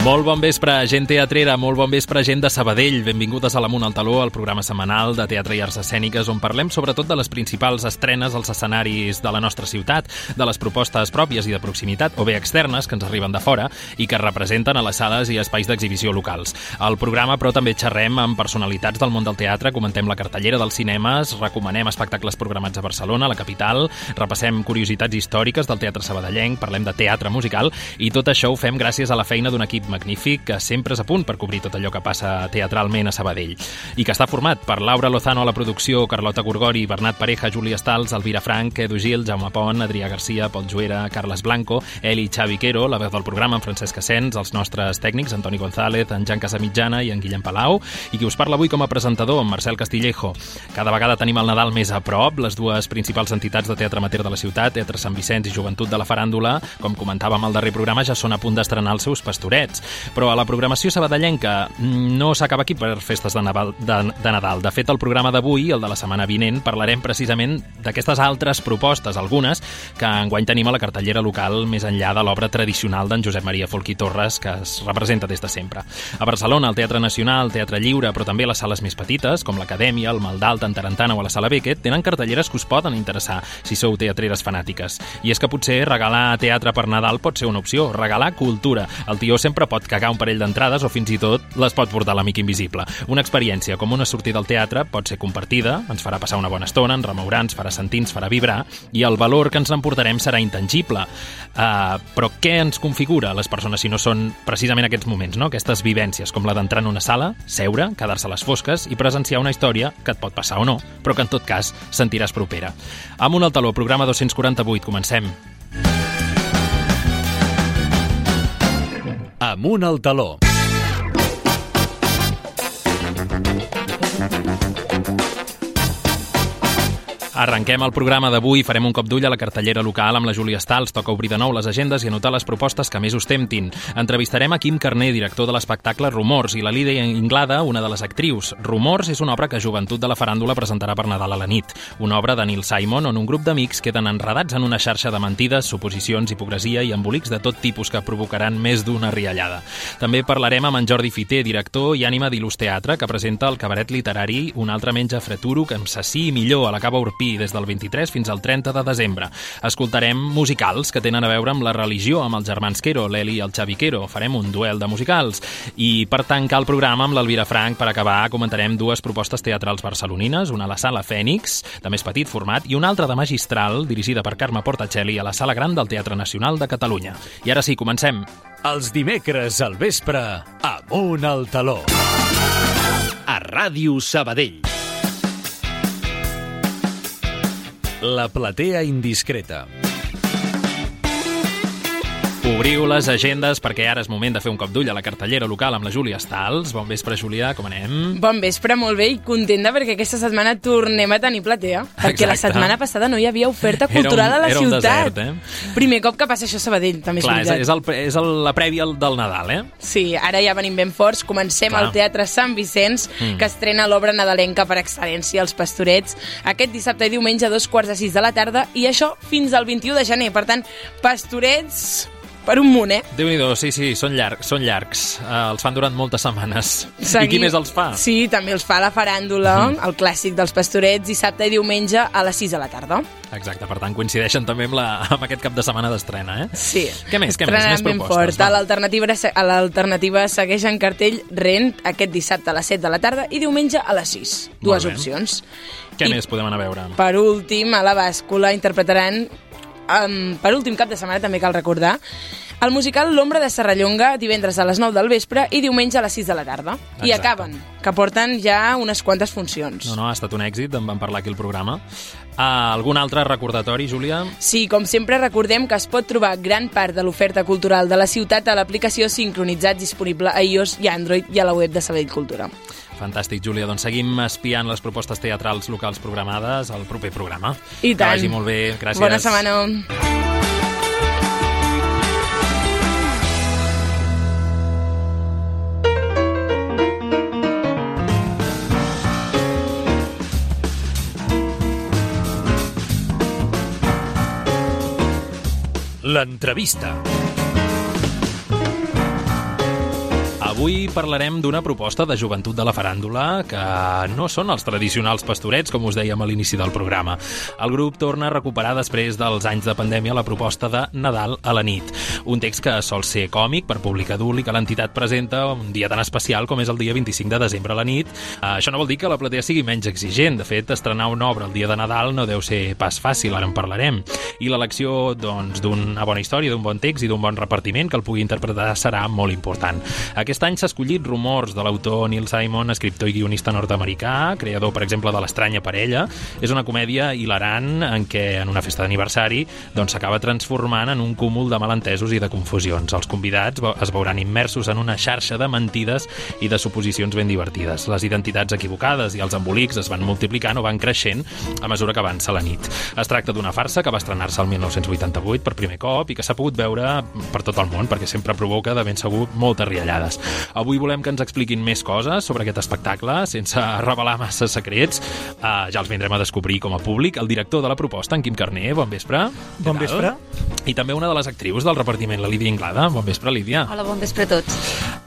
Molt bon vespre, gent teatrera, molt bon vespre, gent de Sabadell. Benvingudes a l'Amunt al Taló, el programa setmanal de teatre i arts escèniques, on parlem sobretot de les principals estrenes als escenaris de la nostra ciutat, de les propostes pròpies i de proximitat, o bé externes, que ens arriben de fora i que representen a les sales i espais d'exhibició locals. Al programa, però, també xerrem amb personalitats del món del teatre, comentem la cartellera dels cinemes, recomanem espectacles programats a Barcelona, la capital, repassem curiositats històriques del teatre sabadellenc, parlem de teatre musical, i tot això ho fem gràcies a la feina d'un equip magnífic que sempre és a punt per cobrir tot allò que passa teatralment a Sabadell i que està format per Laura Lozano a la producció, Carlota Gorgori, Bernat Pareja, Júlia Stals, Elvira Frank, Edu Gil, Jaume Pont, Adrià Garcia, Pol Juera, Carles Blanco, Eli Xavi Quero, la veu del programa en Francesc Asens, els nostres tècnics, Antoni González, en Jan Casamitjana i en Guillem Palau, i qui us parla avui com a presentador, en Marcel Castillejo. Cada vegada tenim el Nadal més a prop, les dues principals entitats de teatre amateur de la ciutat, Teatre Sant Vicenç i Joventut de la Faràndula, com comentàvem al darrer programa, ja són a punt d'estrenar els seus pastorets. Però a la programació sabadellenca no s'acaba aquí per festes de Nadal. De, de Nadal. De fet, el programa d'avui, el de la setmana vinent, parlarem precisament d'aquestes altres propostes, algunes, que enguany tenim a la cartellera local més enllà de l'obra tradicional d'en Josep Maria Folquí Torres, que es representa des de sempre. A Barcelona, el Teatre Nacional, el Teatre Lliure, però també les sales més petites, com l'Acadèmia, el Maldalt, en Tarantana o a la Sala Beckett, tenen cartelleres que us poden interessar si sou teatreres fanàtiques. I és que potser regalar teatre per Nadal pot ser una opció, regalar cultura. El tió sempre pot cagar un parell d'entrades o fins i tot les pot portar l'amic invisible. Una experiència com una sortida al teatre pot ser compartida, ens farà passar una bona estona, ens remourà, ens farà sentir, ens farà vibrar, i el valor que ens emportarem serà intangible. Uh, però què ens configura les persones si no són precisament aquests moments, no? aquestes vivències, com la d'entrar en una sala, seure, quedar-se a les fosques i presenciar una història que et pot passar o no, però que en tot cas sentiràs propera. Amunt al taló, programa 248, comencem. Amunt al taló. Arrenquem el programa d'avui, farem un cop d'ull a la cartellera local amb la Júlia Stals, toca obrir de nou les agendes i anotar les propostes que més us temptin. Entrevistarem a Quim Carné, director de l'espectacle Rumors, i la Lídia Inglada, una de les actrius. Rumors és una obra que Joventut de la Faràndula presentarà per Nadal a la nit. Una obra de Neil Simon on un grup d'amics queden enredats en una xarxa de mentides, suposicions, hipocresia i embolics de tot tipus que provocaran més d'una riallada. També parlarem amb en Jordi Fiter, director i ànima d'Il·lus Teatre, que presenta el cabaret literari Un altre menja freturo que amb sací i millor a la Cava Urpí des del 23 fins al 30 de desembre. Escoltarem musicals que tenen a veure amb la religió, amb els germans Quero, l'Eli i el Xavi Quero. Farem un duel de musicals. I per tancar el programa amb l'Elvira Frank, per acabar, comentarem dues propostes teatrals barcelonines, una a la Sala Fènix, de més petit format, i una altra de magistral, dirigida per Carme Portacelli, a la Sala Gran del Teatre Nacional de Catalunya. I ara sí, comencem. Els dimecres al vespre, Amunt al taló. A Ràdio Sabadell. La platea indiscreta. Obriu les agendes perquè ara és moment de fer un cop d'ull a la cartellera local amb la Júlia Stals. Bon vespre, Júlia, com anem? Bon vespre, molt bé, i contenta perquè aquesta setmana tornem a tenir platea. Perquè la Exacte. setmana passada no hi havia oferta Era un- cultural a la era un ciutat. desert, eh? Primer cop que passa això a Sabadell, també Clar, és, veritat. és, el, és el, la prèvia del Nadal, eh? Sí, ara ja venim ben forts. Comencem Clar. al Teatre Sant Vicenç, Mm. que estrena l'obra nadalenca per excel·lència, Els Pastorets, aquest dissabte i diumenge a dos quarts de sis de la tarda, i això fins al 21 de gener. Per tant, Pastorets per un munt, eh? déu nhi sí, sí, són llargs, són llargs. Uh, els fan durant moltes setmanes. I Seguim- qui més els fa? Sí, també els fa la faràndula, Mhm. el clàssic dels Pastorets, dissabte i diumenge a les 6 de la tarda. Exacte, per tant, coincideixen també amb, la, amb aquest cap de setmana d'estrena, eh? Sí. Què més, què més? Més propostes, fort. A va. l'alternativa a l'alternativa segueix en cartell Rent aquest dissabte a les 7 de la tarda i diumenge a les 6. Dues opcions. Què I- més podem anar a veure? Per últim, a la bàscula interpretaran um, per últim cap de setmana també cal recordar el musical L'ombra de Serrallonga divendres a les 9 del vespre i diumenge a les 6 de la tarda. I Exacte. acaben, que porten ja unes quantes funcions. No, no, ha estat un èxit, en vam parlar aquí al programa. Uh, algun altre recordatori, Júlia? Sí, com sempre recordem que es pot trobar gran part de l'oferta cultural de la ciutat a l'aplicació Sincronitzat disponible a iOS i Android i a la web de Sabell Cultura. Fantàstic, Júlia. Doncs seguim espiant les propostes teatrals locals programades al proper programa. I tant. Que vagi molt bé. Gràcies. Bona setmana. L'entrevista. Avui parlarem d'una proposta de joventut de la faràndula que no són els tradicionals pastorets, com us dèiem a l'inici del programa. El grup torna a recuperar després dels anys de pandèmia la proposta de Nadal a la nit. Un text que sol ser còmic per públic adult i que l'entitat presenta un dia tan especial com és el dia 25 de desembre a la nit. Uh, això no vol dir que la platea sigui menys exigent. De fet, estrenar una obra el dia de Nadal no deu ser pas fàcil, ara en parlarem. I l'elecció doncs, d'una bona història, d'un bon text i d'un bon repartiment que el pugui interpretar serà molt important. Aquest any s'ha escollit Rumors de l'autor Neil Simon, escriptor i guionista nord-americà, creador, per exemple, de L'estranya parella. És una comèdia hilarant en què, en una festa d'aniversari, doncs s'acaba transformant en un cúmul de malentesos i de confusions. Els convidats es veuran immersos en una xarxa de mentides i de suposicions ben divertides. Les identitats equivocades i els embolics es van multiplicant o van creixent a mesura que avança la nit. Es tracta d'una farsa que va estrenar-se el 1988 per primer cop i que s'ha pogut veure per tot el món, perquè sempre provoca de ben segur moltes riallades. Avui volem que ens expliquin més coses sobre aquest espectacle, sense revelar massa secrets. Uh, ja els vindrem a descobrir com a públic. El director de la proposta, en Quim Carné, bon vespre. Bon vespre. I també una de les actrius del repartiment, la Lídia Inglada. Bon vespre, Lídia. Hola, bon vespre a tots.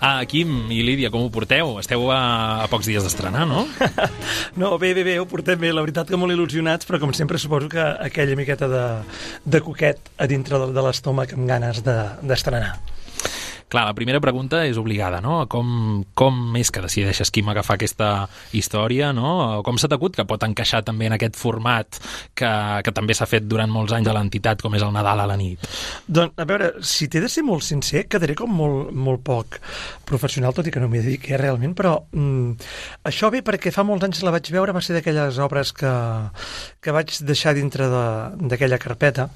Ah, Quim i Lídia, com ho porteu? Esteu a, a pocs dies d'estrenar, no? no, bé, bé, bé, ho portem bé. La veritat que molt il·lusionats, però com sempre suposo que aquella miqueta de, de coquet a dintre de, de l'estómac amb ganes d'estrenar. De, Clar, la primera pregunta és obligada, no? Com, com és que decideixes Quim agafar aquesta història, no? Com s'ha t'acut que pot encaixar també en aquest format que, que també s'ha fet durant molts anys a l'entitat, com és el Nadal a la nit? Doncs, a veure, si t'he de ser molt sincer, quedaré com molt, molt poc professional, tot i que no m'hi dediqué realment, però mm, això ve perquè fa molts anys la vaig veure, va ser d'aquelles obres que, que vaig deixar dintre d'aquella de, carpeta,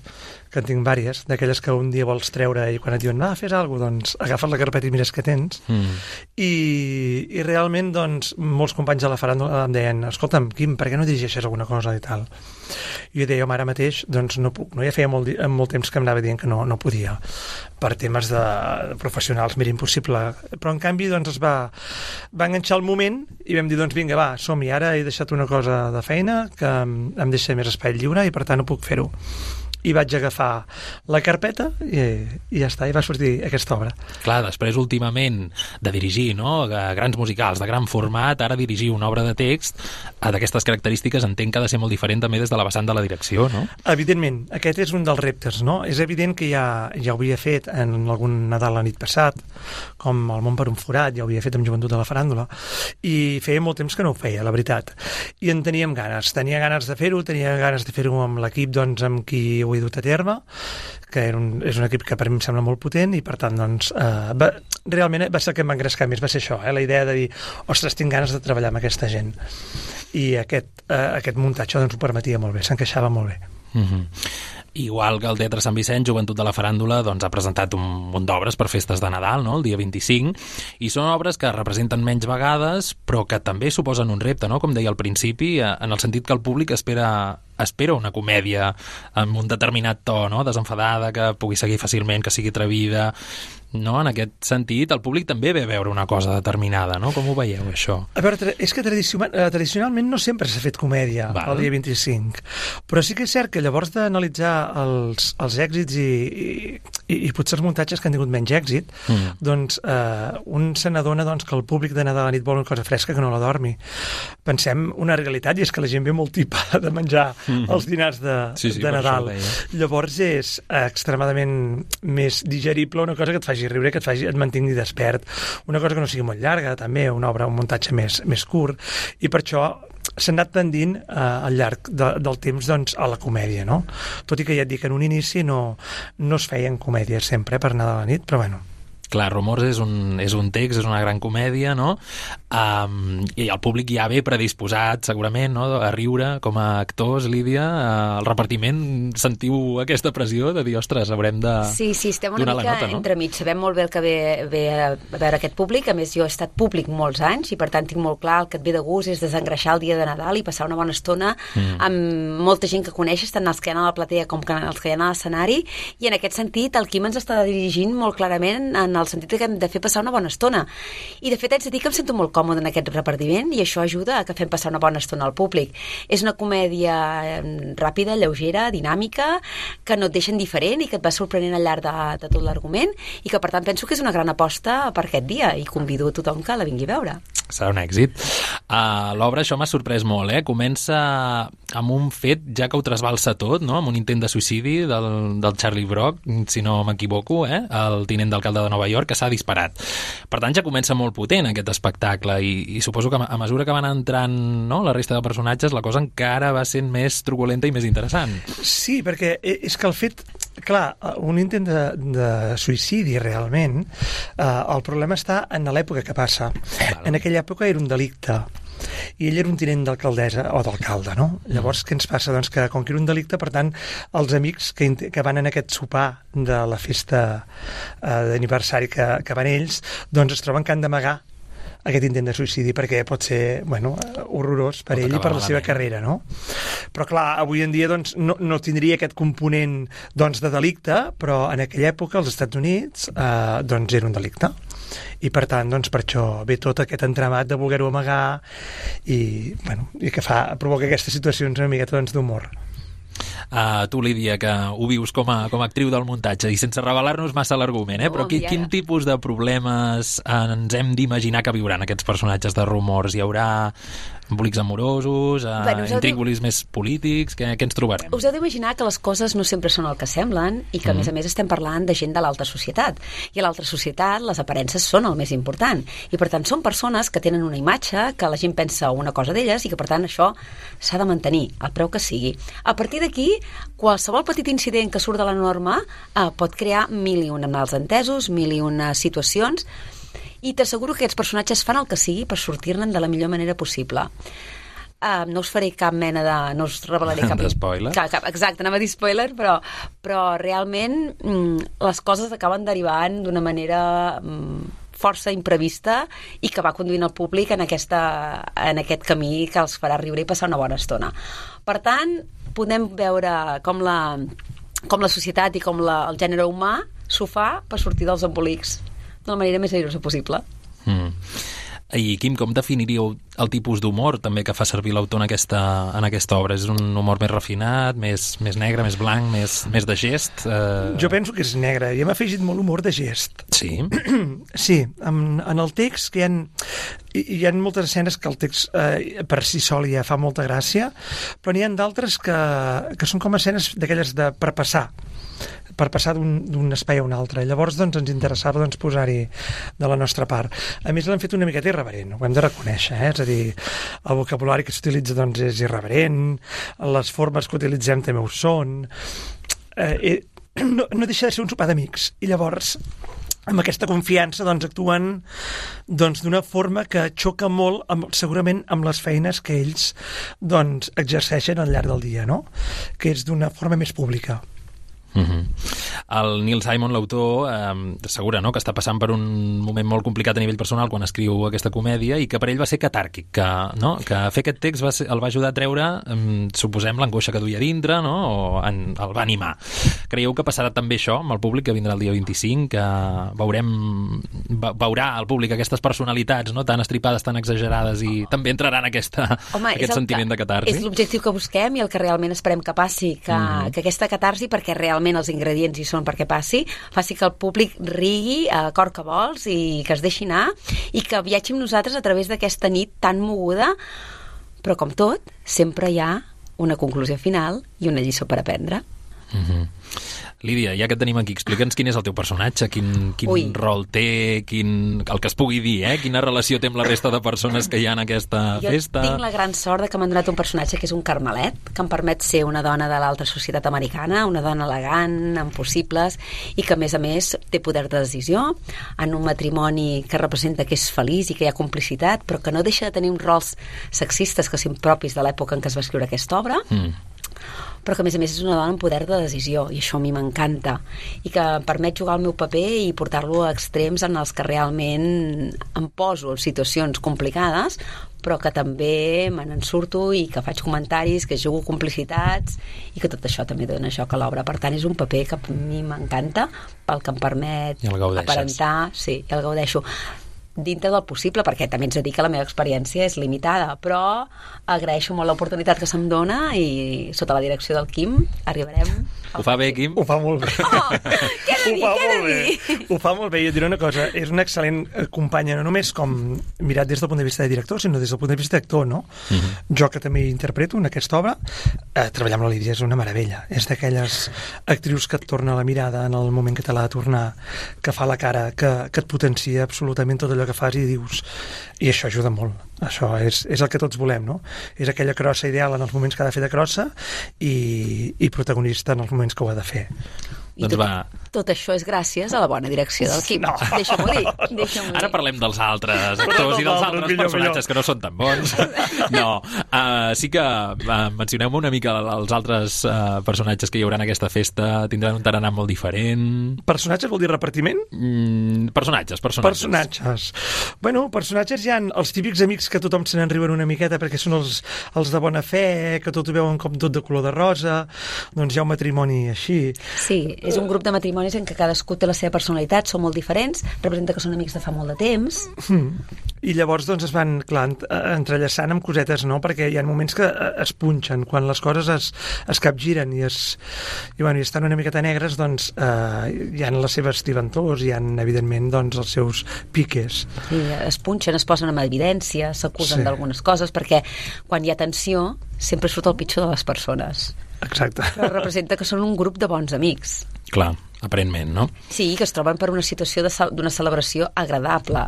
que en tinc vàries, d'aquelles que un dia vols treure i quan et diuen, va, fes alguna cosa, doncs agafes la carpeta i mires què tens. Mm. I, I realment, doncs, molts companys de la faràndula em deien, escolta'm, Quim, per què no dirigeixes alguna cosa i tal? I jo deia, home, ara mateix, doncs no puc, no? Ja feia molt, molt temps que em anava dient que no, no podia, per temes de, de professionals, mira, impossible. Però, en canvi, doncs, es va, va enganxar el moment i vam dir, doncs, vinga, va, som-hi, ara he deixat una cosa de feina que em deixa més espai lliure i, per tant, no puc fer-ho i vaig agafar la carpeta i, i ja està, i va sortir aquesta obra. Clar, després últimament de dirigir no? grans musicals de gran format, ara dirigir una obra de text d'aquestes característiques entenc que ha de ser molt diferent també des de la vessant de la direcció, no? Evidentment, aquest és un dels reptes, no? És evident que ja, ja ho havia fet en algun Nadal la nit passat, com El món per un forat, ja ho havia fet amb Joventut de la Faràndula, i feia molt temps que no ho feia, la veritat. I en teníem ganes, tenia ganes de fer-ho, tenia ganes de fer-ho amb l'equip doncs, amb qui ho he dut a terme, que era un, és un equip que per mi em sembla molt potent i per tant, doncs, eh, va, realment va ser el que em va engrescar més, va ser això, eh, la idea de dir, ostres, tinc ganes de treballar amb aquesta gent. I aquest, eh, aquest muntatge doncs, ho permetia molt bé, s'encaixava molt bé. Mm -hmm. Igual que el Teatre Sant Vicent, Joventut de la Faràndula, doncs, ha presentat un munt d'obres per festes de Nadal, no? el dia 25, i són obres que representen menys vegades, però que també suposen un repte, no? com deia al principi, eh, en el sentit que el públic espera espera una comèdia amb un determinat to, no? desenfadada, que pugui seguir fàcilment, que sigui atrevida, no? En aquest sentit, el públic també ve a veure una cosa determinada, no? Com ho veieu, això? A veure, és que eh, tradicionalment no sempre s'ha fet comèdia Val. el dia 25, però sí que és cert que llavors d'analitzar els, els èxits i, i, i potser els muntatges que han tingut menys èxit, mm. doncs eh, un se n'adona doncs, que el públic de Nadal a la nit vol una cosa fresca que no la dormi. Pensem una realitat, i és que la gent ve molt tipada de menjar mm els dinars de, sí, sí, de Nadal. Llavors és extremadament més digerible una cosa que et faci faci riure, que et, faci, et mantingui despert, una cosa que no sigui molt llarga, també, una obra, un muntatge més, més curt, i per això s'ha anat tendint eh, al llarg de, del temps doncs, a la comèdia, no? Tot i que ja et dic, en un inici no, no es feien comèdies sempre eh, per anar de la nit, però bueno, Clar, Rumors és un, és un text, és una gran comèdia, no? Um, I el públic ja ve predisposat, segurament, no? a riure com a actors, Lídia. Uh, el repartiment, sentiu aquesta pressió de dir, ostres, haurem de Sí, sí, estem una mica nota, no? entremig. Sabem molt bé el que ve, ve a veure aquest públic. A més, jo he estat públic molts anys i, per tant, tinc molt clar el que et ve de gust és desengreixar el dia de Nadal i passar una bona estona mm. amb molta gent que coneixes, tant els que hi ha a la platea com els que hi ha a l'escenari. I en aquest sentit, el Quim ens està dirigint molt clarament en el sentit que hem de fer passar una bona estona. I de fet haig de dir que em sento molt còmode en aquest repartiment i això ajuda a que fem passar una bona estona al públic. És una comèdia ràpida, lleugera, dinàmica, que no et deixen diferent i que et va sorprenent al llarg de, de tot l'argument i que per tant penso que és una gran aposta per aquest dia i convido a tothom que la vingui a veure. Serà un èxit. Uh, L'obra, això m'ha sorprès molt, eh? Comença amb un fet, ja que ho trasbalsa tot, no? amb un intent de suïcidi del, del Charlie Brock, si no m'equivoco, eh? el tinent d'alcalde de Nova York, que s'ha disparat. Per tant, ja comença molt potent aquest espectacle i, i suposo que a mesura que van entrant no, la resta de personatges, la cosa encara va sent més truculenta i més interessant. Sí, perquè e, és que el fet clar, un intent de, de suïcidi realment, eh, el problema està en l'època que passa. Val. En aquella època era un delicte i ell era un tinent d'alcaldessa o d'alcalde, no? Mm. Llavors, què ens passa? Doncs que com que era un delicte, per tant, els amics que, que van en aquest sopar de la festa eh, d'aniversari que, que van ells, doncs es troben que han d'amagar aquest intent de suïcidi perquè pot ser bueno, horrorós per pot ell i per la seva carrera, no? Però clar, avui en dia doncs, no, no tindria aquest component doncs, de delicte, però en aquella època als Estats Units eh, doncs era un delicte i per tant, doncs, per això ve tot aquest entramat de voler-ho amagar i, bueno, i que fa, provoca aquestes situacions una miqueta doncs, d'humor. Uh, tu, Lídia, que ho vius com a, com a actriu del muntatge, i sense revelar-nos massa l'argument, eh? però qui, quin tipus de problemes ens hem d'imaginar que viuran aquests personatges de rumors? Hi haurà embolics amorosos, uh, bueno, intríngulis més polítics, què, què ens trobarem? Us heu d'imaginar que les coses no sempre són el que semblen i que, mm. a més a més, estem parlant de gent de l'alta societat. I a l'alta societat les aparences són el més important. I, per tant, són persones que tenen una imatge, que la gent pensa una cosa d'elles i que, per tant, això s'ha de mantenir, al preu que sigui. A partir d'aquí, qualsevol petit incident que surt de la norma eh, pot crear mil i una mals entesos, mil i una situacions, i t'asseguro que aquests personatges fan el que sigui per sortir-ne de la millor manera possible. Uh, no us faré cap mena de... no us revelaré cap... spoiler? Cap, cap, exacte, anava a dir spoiler, però, però realment mm, les coses acaben derivant d'una manera mm, força imprevista i que va conduint el públic en, aquesta, en aquest camí que els farà riure i passar una bona estona. Per tant, podem veure com la, com la societat i com la, el gènere humà s'ho fa per sortir dels embolics de la manera més airosa possible. Mm. I Quim, com definiríeu el tipus d'humor també que fa servir l'autor en, aquesta, en aquesta obra? És un humor més refinat, més, més negre, més blanc, més, més de gest? Eh... Jo penso que és negre, i hem afegit molt humor de gest. Sí? sí, en, en el text que hi ha, hi ha moltes escenes que el text eh, per si sol ja fa molta gràcia, però n'hi ha d'altres que, que són com escenes d'aquelles de per passar per passar d'un espai a un altre. Llavors doncs, ens interessava doncs, posar-hi de la nostra part. A més, l'hem fet una miqueta irreverent, ho hem de reconèixer, eh? és a dir, el vocabulari que s'utilitza doncs, és irreverent, les formes que utilitzem també ho són, eh, eh, no, no deixa de ser un sopar d'amics. I llavors, amb aquesta confiança doncs, actuen doncs, d'una forma que xoca molt amb, segurament amb les feines que ells doncs, exerceixen al llarg del dia, no? que és d'una forma més pública. Uh -huh. El Neil Simon, l'autor, eh, assegura no? que està passant per un moment molt complicat a nivell personal quan escriu aquesta comèdia i que per ell va ser catàrquic, que, no? que fer aquest text va ser, el va ajudar a treure, eh, suposem, l'angoixa que duia dintre no? o en, el va animar. Creieu que passarà també això amb el públic que vindrà el dia 25, que veurem, veurà el públic aquestes personalitats no? tan estripades, tan exagerades i també entraran aquesta, Home, aquest sentiment de catarsi? És l'objectiu que busquem i el que realment esperem que passi, que, uh -huh. que aquesta catarsi, perquè realment realment els ingredients hi són perquè passi, faci que el públic rigui a cor que vols i que es deixi anar i que viatgi amb nosaltres a través d'aquesta nit tan moguda, però com tot, sempre hi ha una conclusió final i una lliçó per aprendre. Mm -hmm. Lídia, ja que et tenim aquí, explica'ns quin és el teu personatge, quin, quin Ui. rol té, quin, el que es pugui dir, eh? quina relació té amb la resta de persones que hi ha en aquesta jo festa. Jo tinc la gran sort de que m'han donat un personatge que és un carmelet, que em permet ser una dona de l'alta societat americana, una dona elegant, amb possibles, i que, a més a més, té poder de decisió en un matrimoni que representa que és feliç i que hi ha complicitat, però que no deixa de tenir uns rols sexistes que són propis de l'època en què es va escriure aquesta obra. Mm però que a més a més és una dona amb poder de decisió i això a mi m'encanta. I que em permet jugar el meu paper i portar-lo a extrems en els que realment em poso en situacions complicades però que també me n'en surto i que faig comentaris, que jugo complicitats i que tot això també dona això que l'obra. Per tant, és un paper que a mi m'encanta pel que em permet aparentar, sí, i el gaudeixo dintre del possible, perquè també ens he de dir que la meva experiència és limitada, però agraeixo molt l'oportunitat que se'm dona i sota la direcció del Quim arribarem... Ho fa bé, Quim? Ho fa molt bé. Oh, què de dir, Ho fa què de molt bé. dir? Ho fa molt bé. I et diré una cosa, és una excel·lent eh, companya, no només com mirat des del punt de vista de director, sinó des del punt de vista d'actor, no? Jo que també interpreto en aquesta obra, eh, treballar amb la Lídia és una meravella. És d'aquelles actrius que et torna la mirada en el moment que te l'ha de tornar, que fa la cara, que, que et potencia absolutament tot allò que fas i dius... I això ajuda molt. Això és, és el que tots volem, no? És aquella crossa ideal en els moments que ha de fer de crossa i, i protagonista en els moments que ho ha de fer. I Doncs tot, va. Tot això és gràcies a la bona direcció del Quim. No. Deixa-m'ho dir. Deixa Ara parlem dels altres actors i dels altres millor, personatges que no són tan bons. No, uh, sí que uh, mencioneu una mica els altres uh, personatges que hi haurà en aquesta festa. Tindran un tarannà molt diferent. Personatges vol dir repartiment? Mm, personatges, personatges. Personatges. Bueno, personatges hi han els típics amics que tothom se n'enriuen una miqueta perquè són els, els de bona fe, que tot ho veuen com tot de color de rosa, doncs hi ha un matrimoni així. Sí, és un grup de matrimonis en què cadascú té la seva personalitat, són molt diferents, representa que són amics de fa molt de temps. I llavors doncs es van, clar, eh, entrellaçant amb cosetes, no? Perquè hi ha moments que eh, es punxen, quan les coses es, es capgiren i, es, i, bueno, i estan una miqueta negres, doncs eh, hi han les seves tiventors, hi han, evidentment, doncs els seus piques. Sí, es punxen, es posen en evidència, s'acusen Sí. d'algunes coses, perquè quan hi ha tensió sempre surt el pitjor de les persones. Exacte. Però representa que són un grup de bons amics. Clar, aparentment, no? Sí, que es troben per una situació d'una celebració agradable.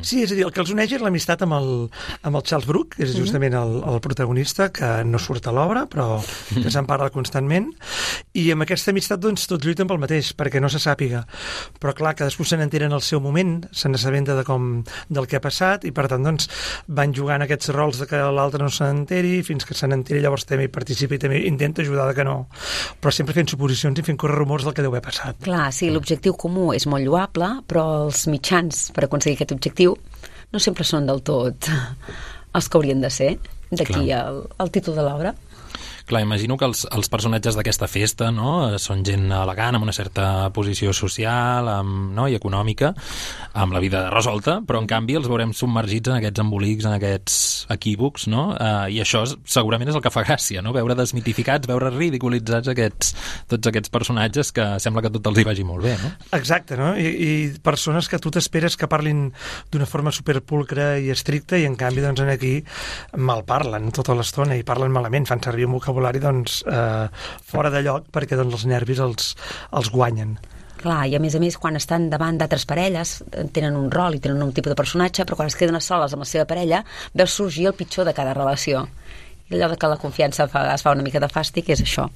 Sí, és a dir, el que els uneix és l'amistat amb, el, amb el Charles Brook, que és justament el, el protagonista, que no surt a l'obra, però que se'n parla constantment, i amb aquesta amistat, doncs, tots lluiten pel mateix, perquè no se sàpiga. Però, clar, cadascú se n'entera en el seu moment, se n'assabenta de com, del que ha passat, i, per tant, doncs, van jugant aquests rols de que l'altre no se n'enteri, fins que se n'enteri, llavors també hi participa i també intenta ajudar de que no. Però sempre fent suposicions i fent córrer rumors del que deu haver passat. Clar, sí, l'objectiu comú és molt lloable, però els mitjans per aconseguir aquest objectiu no sempre són del tot els que haurien de ser. D'aquí el, el títol de l'obra. Clar, imagino que els, els personatges d'aquesta festa no, eh, són gent elegant, amb una certa posició social amb, no, i econòmica, amb la vida resolta, però en canvi els veurem submergits en aquests embolics, en aquests equívocs, no? Eh, I això és- segurament és el que fa gràcia, no? Veure desmitificats, veure ridiculitzats aquests, tots aquests personatges que sembla que tot els hi vagi molt bé, no? Exacte, no? I, i persones que tu t'esperes que parlin d'una forma superpulcra i estricta i en canvi doncs aquí mal parlen tota l'estona i parlen malament, fan servir un vocabulari doncs eh, fora de lloc perquè doncs els nervis els, els guanyen. Clar, i a més a més, quan estan davant d'altres parelles, eh, tenen un rol i tenen un tipus de personatge, però quan es queden soles amb la seva parella, veus sorgir el pitjor de cada relació. I allò que la confiança fa, es fa una mica de fàstic és això.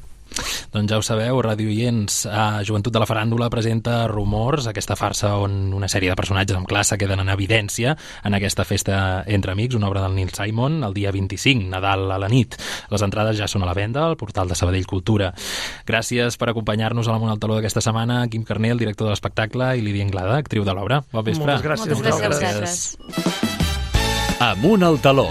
Doncs ja ho sabeu, Radio Oients, a Joventut de la Faràndula presenta Rumors, aquesta farsa on una sèrie de personatges amb classe queden en evidència en aquesta festa entre amics, una obra del Neil Simon, el dia 25, Nadal a la nit. Les entrades ja són a la venda al portal de Sabadell Cultura. Gràcies per acompanyar-nos a la Mont al Taló d'aquesta setmana, Quim Carnel, director de l'espectacle, i Lídia Anglada, actriu de l'obra. Bon vespre. Moltes gràcies. Moltes gràcies Gràcies. Amunt al taló.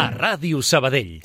A Ràdio Sabadell.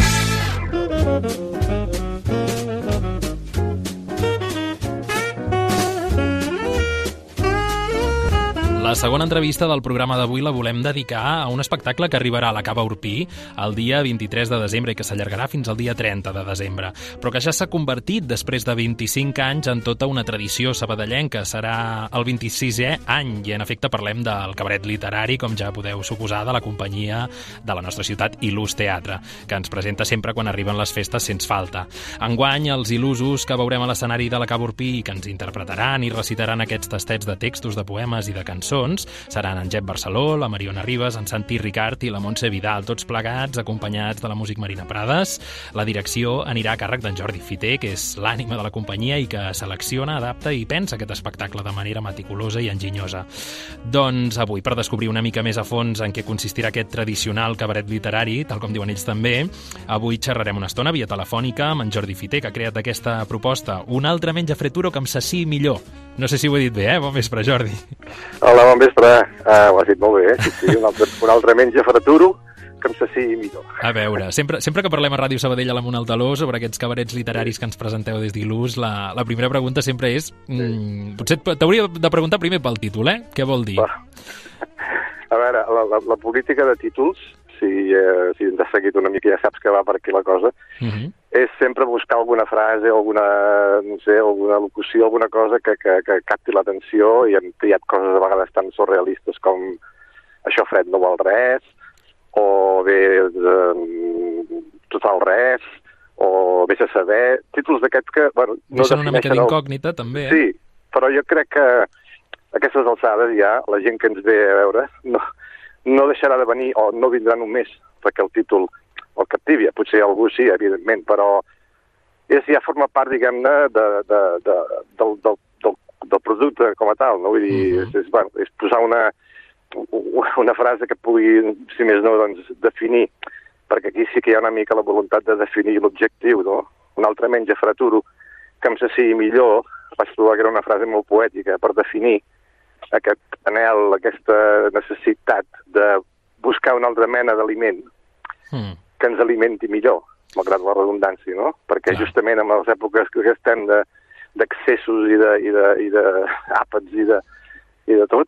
La segona entrevista del programa d'avui la volem dedicar a un espectacle que arribarà a la Cava Urpí el dia 23 de desembre i que s'allargarà fins al dia 30 de desembre, però que ja s'ha convertit després de 25 anys en tota una tradició sabadellenca. Serà el 26è any i en efecte parlem del cabaret literari, com ja podeu suposar, de la companyia de la nostra ciutat Il·lus Teatre, que ens presenta sempre quan arriben les festes sense falta. Enguany, els il·lusos que veurem a l'escenari de la Cava Urpí i que ens interpretaran i recitaran aquests tastets de textos de poemes i de cançons seran en Jep Barceló, la Mariona Ribas, en Santi Ricard i la Montse Vidal, tots plegats, acompanyats de la músic Marina Prades. La direcció anirà a càrrec d'en Jordi Fiter, que és l'ànima de la companyia i que selecciona, adapta i pensa aquest espectacle de manera meticulosa i enginyosa. Doncs avui, per descobrir una mica més a fons en què consistirà aquest tradicional cabaret literari, tal com diuen ells també, avui xerrarem una estona via telefònica amb en Jordi Fiter, que ha creat aquesta proposta, un altre menja freturo que em saci millor. No sé si ho he dit bé, eh? Bon vespre, Jordi. Hola, bon vespre. Uh, ho has dit molt bé, eh? Sí, sí, un altre, un altre menja fraturo que em saciï millor. A veure, sempre, sempre que parlem a Ràdio Sabadell a la Munt al Taló sobre aquests cabarets literaris que ens presenteu des d'Il·lus, la, la primera pregunta sempre és... Mm, potser t'hauria de preguntar primer pel títol, eh? Què vol dir? Va. A veure, la, la, la política de títols, si, eh, si ens has seguit una mica ja saps que va per aquí la cosa, Uh -huh. És sempre buscar alguna frase, alguna, no sé, alguna locució, alguna cosa que, que, que capti l'atenció i hem triat coses a vegades tan surrealistes com això fred no vol res, o bé eh, total res, o vés a saber, títols d'aquests que, bueno, no Deixen una mica defineixen el- d'incògnita, també, eh? Sí, però jo crec que a aquestes alçades ja la gent que ens ve a veure no, no deixarà de venir o no vindrà només perquè el títol el captivi. Potser algú sí, evidentment, però és, ja forma part, diguem-ne, de, de, de, del, del, del, del producte com a tal. No? Vull dir, Mhm. és, és, bueno, és posar una, una frase que pugui, si més no, doncs, definir perquè aquí sí que hi ha una mica la voluntat de definir l'objectiu, no? Un altre menja fraturo que em saciï millor, vaig trobar que era una frase molt poètica per definir aquest anel, aquesta necessitat de buscar una altra mena d'aliment Mm. Que ens alimenti millor, malgrat la redundància, no? Perquè Clar. justament en les èpoques que estem de d'accessos i de, i de, i de àpats i de, i de tot,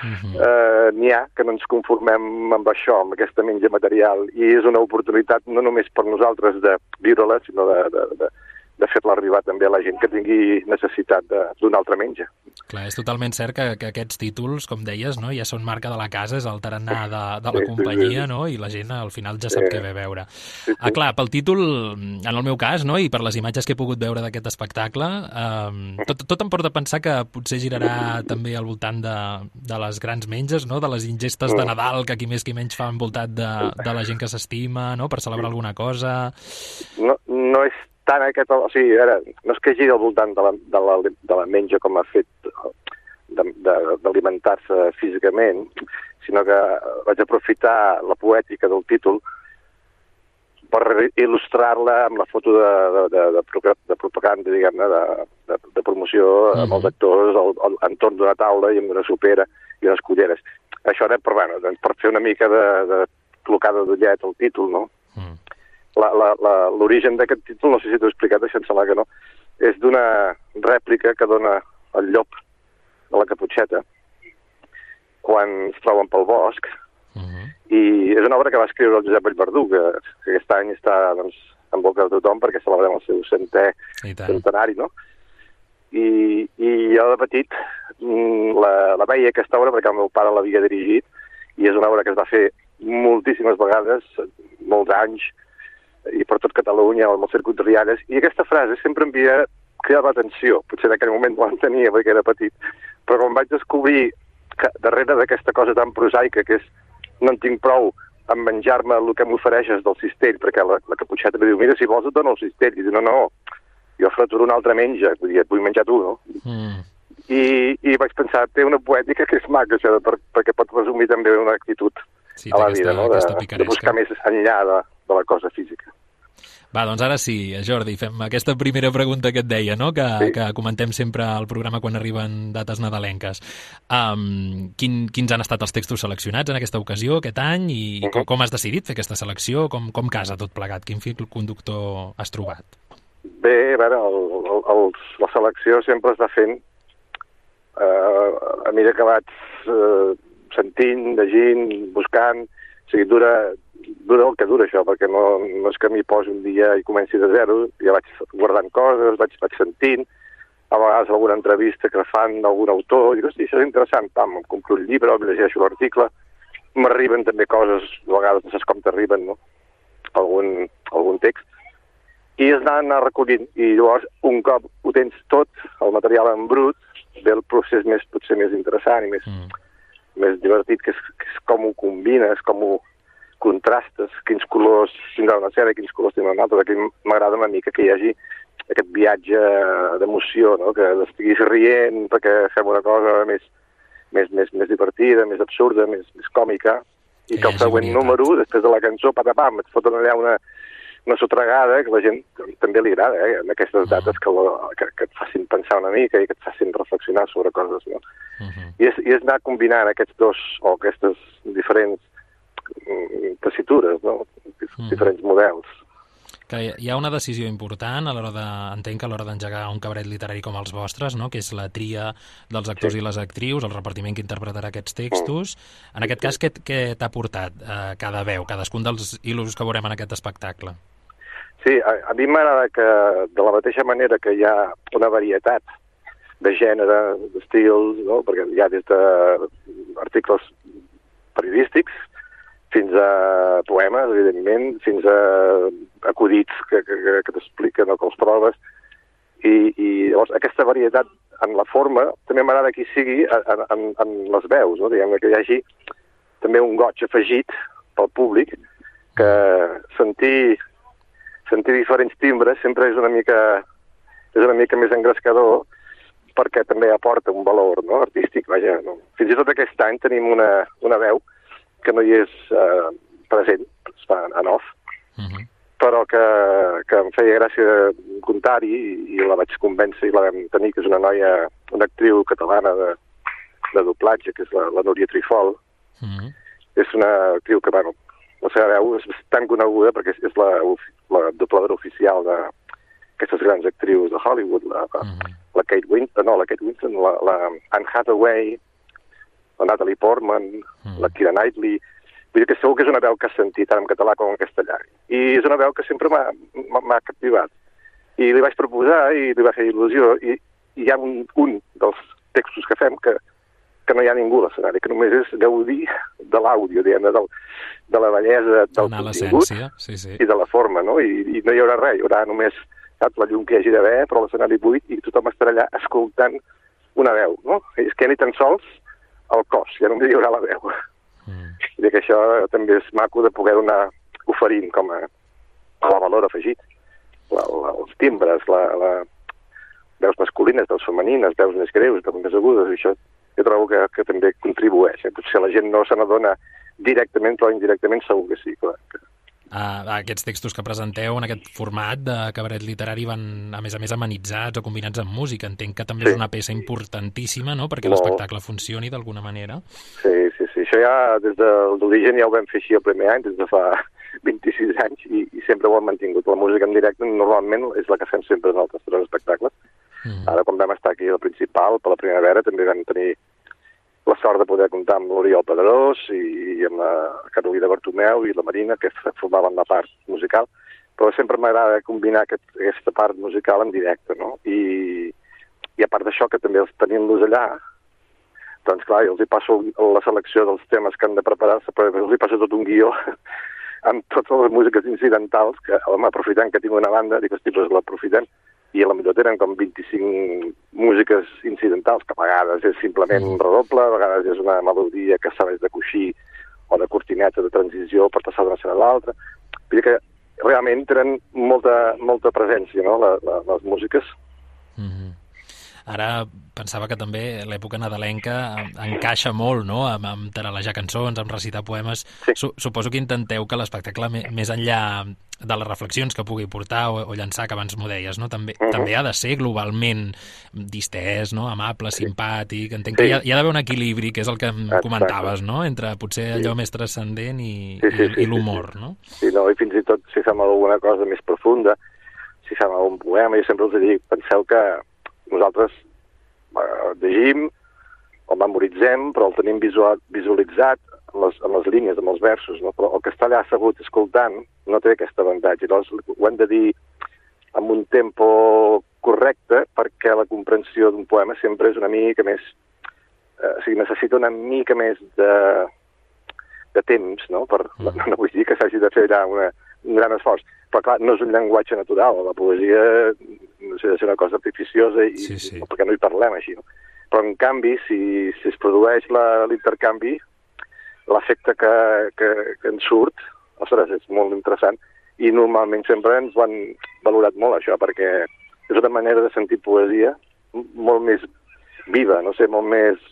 Mhm. eh, n'hi ha que no ens conformem amb això, amb aquesta menja material, i és una oportunitat no només per nosaltres de viure-la, sinó de, de, de, de fer-la arribar també a la gent que tingui necessitat de- d'un altre menja. Clar, és totalment cert que, que aquests títols, com deies, no, ja són marca de la casa, és el tarannà de, de la Sí, sí, companyia, sí. no? i la gent al final ja sap Sí. què ve a veure. Sí, sí. Ah, clar, pel títol, en el meu cas, no? i per les imatges que he pogut veure d'aquest espectacle, eh, tot, tot em porta a pensar que potser girarà també al voltant de, de les grans menges, no? de les ingestes de Mm. Nadal que qui més qui menys fa envoltat de, de la gent que s'estima, no? per celebrar alguna cosa... no, no és tant aquest... O sigui, ara, no és que giri al voltant de la, de la, de la menja com ha fet d'alimentar-se físicament, sinó que vaig aprofitar la poètica del títol per il·lustrar-la amb la foto de, de, de, de, de propaganda, diguem-ne, de, de, de promoció amb els Mhm. actors al, al, entorn d'una taula i amb una sopera i unes culleres. Això era per, bueno, doncs, per fer una mica de, de col·locada d'ullet al títol, no? Mm. L'origen d'aquest títol, no sé si t'ho he explicat, això em sembla que no, és d'una rèplica que dona el llop de la Caputxeta quan es troben pel bosc, Mhm. i és una obra que va escriure el Josep Vallverdú, que, que aquest any està doncs, en boca de tothom perquè celebrem el seu centè centenari, no? I, i jo de petit mm, la, la veia aquesta obra perquè el meu pare l'havia dirigit i és una obra que es va fer moltíssimes vegades, molts anys, i per tot Catalunya, amb el circuit de Rialles, i aquesta frase sempre em havia cridat l'atenció. Potser en aquell moment no l'entenia perquè era petit, però quan vaig descobrir que darrere d'aquesta cosa tan prosaica que és no en tinc prou en menjar-me el que m'ofereixes del cistell, perquè la, la caputxeta em diu, mira, si vols et dono el cistell. I diu, no, no, jo fraturo un altre menja, vull dir, et vull menjar tu, no? Mm. I, i vaig pensar, té una poètica que és maca, això, per, perquè pot resumir també una actitud Sí, a la aquesta, vida, no? De, de buscar més enllà de, de la cosa física. Va, doncs ara sí, Jordi, fem aquesta primera pregunta que et deia, no? que, Sí. que comentem sempre al programa quan arriben dates nadalenques. Um, quin, quins han estat els textos seleccionats en aquesta ocasió, aquest any, i Mhm. com, com has decidit fer aquesta selecció? Com, com casa tot plegat? Quin fil conductor has trobat? Bé, a veure, el, el, el, la selecció sempre es va fent eh, a mesura que vaig eh, sentint, llegint, buscant, o sigui, dura, dura el que dura això, perquè no, no és que m'hi posi un dia i comenci de zero, ja vaig guardant coses, vaig, vaig sentint, a vegades alguna entrevista que fan d'algun autor, i dic, hosti, això és interessant, pam, em compro un llibre, em llegeixo l'article, m'arriben també coses, a vegades no saps com t'arriben, no? Algun, algun text, i és anar, anar recollint. I llavors, un cop ho tens tot, el material en brut, ve el procés més, potser més interessant i més, Mm. més divertit, que és, que és com ho combines, com ho contrastes, quins colors tindrà una sèrie, quins colors tindrà una altra. Aquí m'agrada una mica que hi hagi aquest viatge d'emoció, no? que estiguis rient perquè fem una cosa més, més, més, més divertida, més absurda, més, més còmica, i Que el següent número, després de la cançó, patapam, et foten allà una, una sotregada que la gent també li agrada, eh? en aquestes Ah. dates que, la, que, que et facin pensar una mica i que et facin reflexionar sobre coses. No? Mhm. I és, I és anar combinant aquests dos o aquestes diferents tessitures, no? diferents models. Que hi ha una decisió important a l'hora de, entenc que a l'hora d'engegar un cabaret literari com els vostres, no? que és la tria dels actors sí. i les actrius, el repartiment que interpretarà aquests textos. Mm. En aquest cas, què, què t'ha portat eh, cada veu, cadascun dels il·lusos que veurem en aquest espectacle? Sí, a, a mi m'agrada que, de la mateixa manera que hi ha una varietat de gènere, d'estils, no? perquè hi ha des d'articles periodístics fins a poemes, evidentment, fins a acudits que, que, que t'expliquen o que els proves, i, i llavors aquesta varietat en la forma també m'agrada que hi sigui en, en, en les veus, no? diguem que hi hagi també un goig afegit pel públic, que sentir, sentir diferents timbres sempre és una mica, és una mica més engrescador perquè també aporta un valor no? artístic. Vaja, no? Fins i tot aquest any tenim una, una veu que no hi és eh, present, es fa en off, uh -huh. però que, que em feia gràcia comptar-hi i, i la vaig convèncer i la vam tenir, que és una noia, una actriu catalana de, de doblatge, que és la, la Núria Trifol. Uh -huh. És una actriu que, bueno, la seva veu és tan coneguda perquè és, és la, la dobladora oficial de aquestes grans actrius de Hollywood, la, uh -huh. la Kate Winston, no, la Kate Winston, la, la Anne Hathaway, la Natalie Portman, mm. la Kira Knightley... Vull dir que segur que és una veu que has sentit tant en català com en castellà. I és una veu que sempre m'ha captivat. I li vaig proposar i li va fer il·lusió. I, i hi ha un, un dels textos que fem que, que no hi ha ningú a l'escenari, que només és gaudir de l'àudio, diguem de, de la bellesa del contingut sí, sí. i de la forma, no? I, I no hi haurà res, hi haurà només saps, la llum que hi hagi d'haver, però l'escenari buit i tothom estarà allà escoltant una veu, no? És que ni tan sols el cos, ja només hi haurà la veu. Mm. I que això també és maco de poder donar, oferint com a, a la valor afegit. La, la, els timbres, la, la, veus masculines, veus femenines, veus més greus, veus més agudes, i això jo trobo que, que també contribueix. Eh? Potser la gent no se n'adona directament, però indirectament segur que sí, clar. Que, Uh, aquests textos que presenteu en aquest format de cabaret literari van, a més a més, amenitzats o combinats amb música. Entenc que també sí. és una peça importantíssima, no?, perquè l'espectacle funcioni d'alguna manera. Sí, sí, sí. Això ja des de l'origen ja ho vam fer així el primer any, des de fa 26 anys, i, i sempre ho hem mantingut. La música en directe normalment és la que fem sempre en els nostres espectacles. Mm. Ara, quan vam estar aquí al principal, per la primavera, també vam tenir la sort de poder comptar amb l'Oriol Pedrós i, i amb la Carolina Bartomeu i la Marina, que formaven la part musical, però sempre m'agrada combinar aquest, aquesta part musical en directe, no? I, i a part d'això, que també els tenint-los allà, doncs clar, els hi passo la selecció dels temes que han de preparar-se, però els hi passo tot un guió amb totes les músiques incidentals, que home, aprofitant que tinc una banda, dic, hosti, doncs l'aprofitem, i a la millor tenen com 25 músiques incidentals, que a vegades és simplement un redoble, a vegades és una melodia que serveix de coixí o de cortineta de transició per passar d'una escena a l'altra. Vull dir que realment tenen molta, molta presència, no?, la, la, les músiques. Mm -hmm. Ara pensava que també l'època nadalenca encaixa molt, no?, amb, amb taralejar cançons, amb recitar poemes. Sí. Suposo que intenteu que l'espectacle, més enllà de les reflexions que pugui portar o, o llançar, que abans m'ho deies, no? també, uh -huh. també ha de ser globalment distès, no? amable, sí. simpàtic... Entenc sí. que hi ha, hi ha d'haver un equilibri, que és el que em Exacte. comentaves, no? entre potser allò sí. més transcendent i, sí, sí, i, sí, i l'humor. Sí, no? sí, no, i fins i tot si fem alguna cosa més profunda, si fem algun poema, jo sempre els dic, penseu que nosaltres eh, llegim o memoritzem, però el tenim visual, visualitzat en les, en les línies, amb els versos, no? però el que està allà assegut escoltant no té aquest avantatge. Llavors ho hem de dir amb un tempo correcte perquè la comprensió d'un poema sempre és una mica més... Eh, o sigui, necessita una mica més de, de temps, no? Per, mm. no, no vull dir que s'hagi de fer allà una, un gran esforç. Però clar, no és un llenguatge natural. La poesia no sé, ser una cosa artificiosa i, sí, sí. perquè no hi parlem així. No? Però en canvi, si, si es produeix l'intercanvi, l'efecte que, que, que en surt, ostres, és molt interessant, i normalment sempre ens ho han valorat molt, això, perquè és una manera de sentir poesia molt més viva, no sé, molt més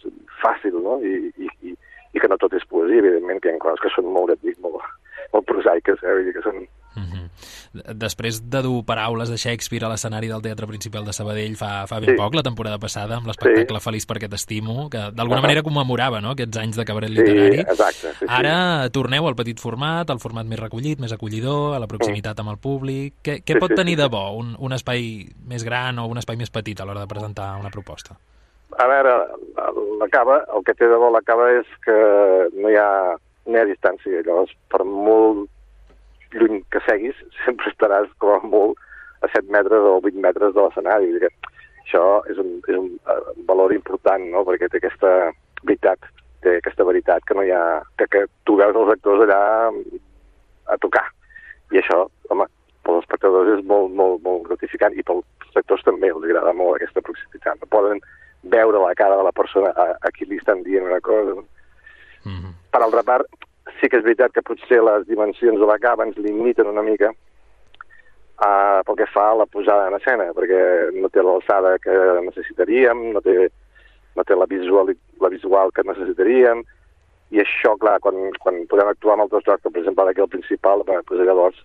fàcil, no? I, i, i, i que no tot és poesia, evidentment, que hi ha coses que són molt, molt, molt prosaiques, eh? Que són... Mm -hmm. després de dur paraules de Shakespeare a l'escenari del Teatre Principal de Sabadell fa, fa ben Sí. poc, la temporada passada, amb l'espectacle Sí. Feliç perquè t'estimo, que d'alguna manera commemorava no? aquests anys de cabaret Sí, literari. exacte. Sí, sí. Ara torneu al petit format, al format més recollit, més acollidor, a la proximitat amb el públic. Què, què Sí, pot sí, tenir sí, de bo un, un espai més gran o un espai més petit a l'hora de presentar una proposta? A veure, la cava, el que té de bo la cava és que no hi ha, no hi ha distància. Llavors, per molt lluny que seguis, sempre estaràs com a molt a 7 metres o 20 metres de l'escenari. Això és un, és un eh, valor important, no?, perquè té aquesta veritat, té aquesta veritat que no hi ha... que, que tu veus els actors allà a tocar. I això, home, pels espectadors és molt, molt, molt gratificant i pels actors també els agrada molt aquesta proximitat. No poden veure la cara de la persona a, a qui li estan dient una cosa. Mm -hmm. Per altra part, sí que és veritat que potser les dimensions de la cava ens limiten una mica uh, pel que fa a la posada en escena, perquè no té l'alçada que necessitaríem, no té, no té la, visual, la visual que necessitaríem, i això, clar, quan, quan podem actuar amb altres com per exemple d'aquí el principal, bé, doncs llavors,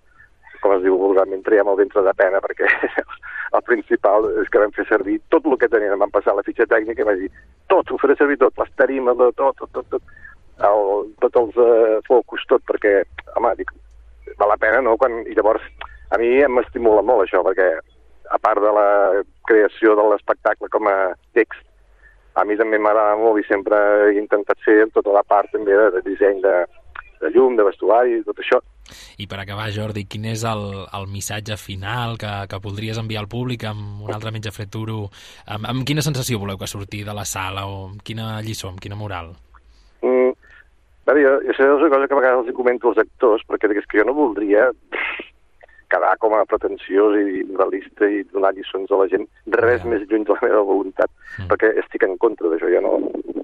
com es diu vulgarment, traiem el ventre de pena, perquè el principal és que vam fer servir tot el que teníem, vam passar la fitxa tècnica i vam dir, tot, ho faré servir tot, les tarimes, tot, tot, tot, tot, el, tots els uh, focus, tot, perquè, home, dic, val la pena, no? Quan, I llavors, a mi m'estimula molt això, perquè a part de la creació de l'espectacle com a text, a mi també m'agrada molt i sempre he intentat fer tota la part també de, de disseny de, de llum, de vestuari, tot això. I per acabar, Jordi, quin és el, el missatge final que, que voldries enviar al públic amb un altre metge freturo? Amb, amb quina sensació voleu que surti de la sala o amb quina lliçó, amb quina moral? Bé, jo, jo sé una cosa que a vegades els comento als actors, perquè és que jo no voldria quedar com a pretensiós i moralista i donar lliçons a la gent, res Ja. més lluny de la meva voluntat, Mm. perquè estic en contra d'això, jo no,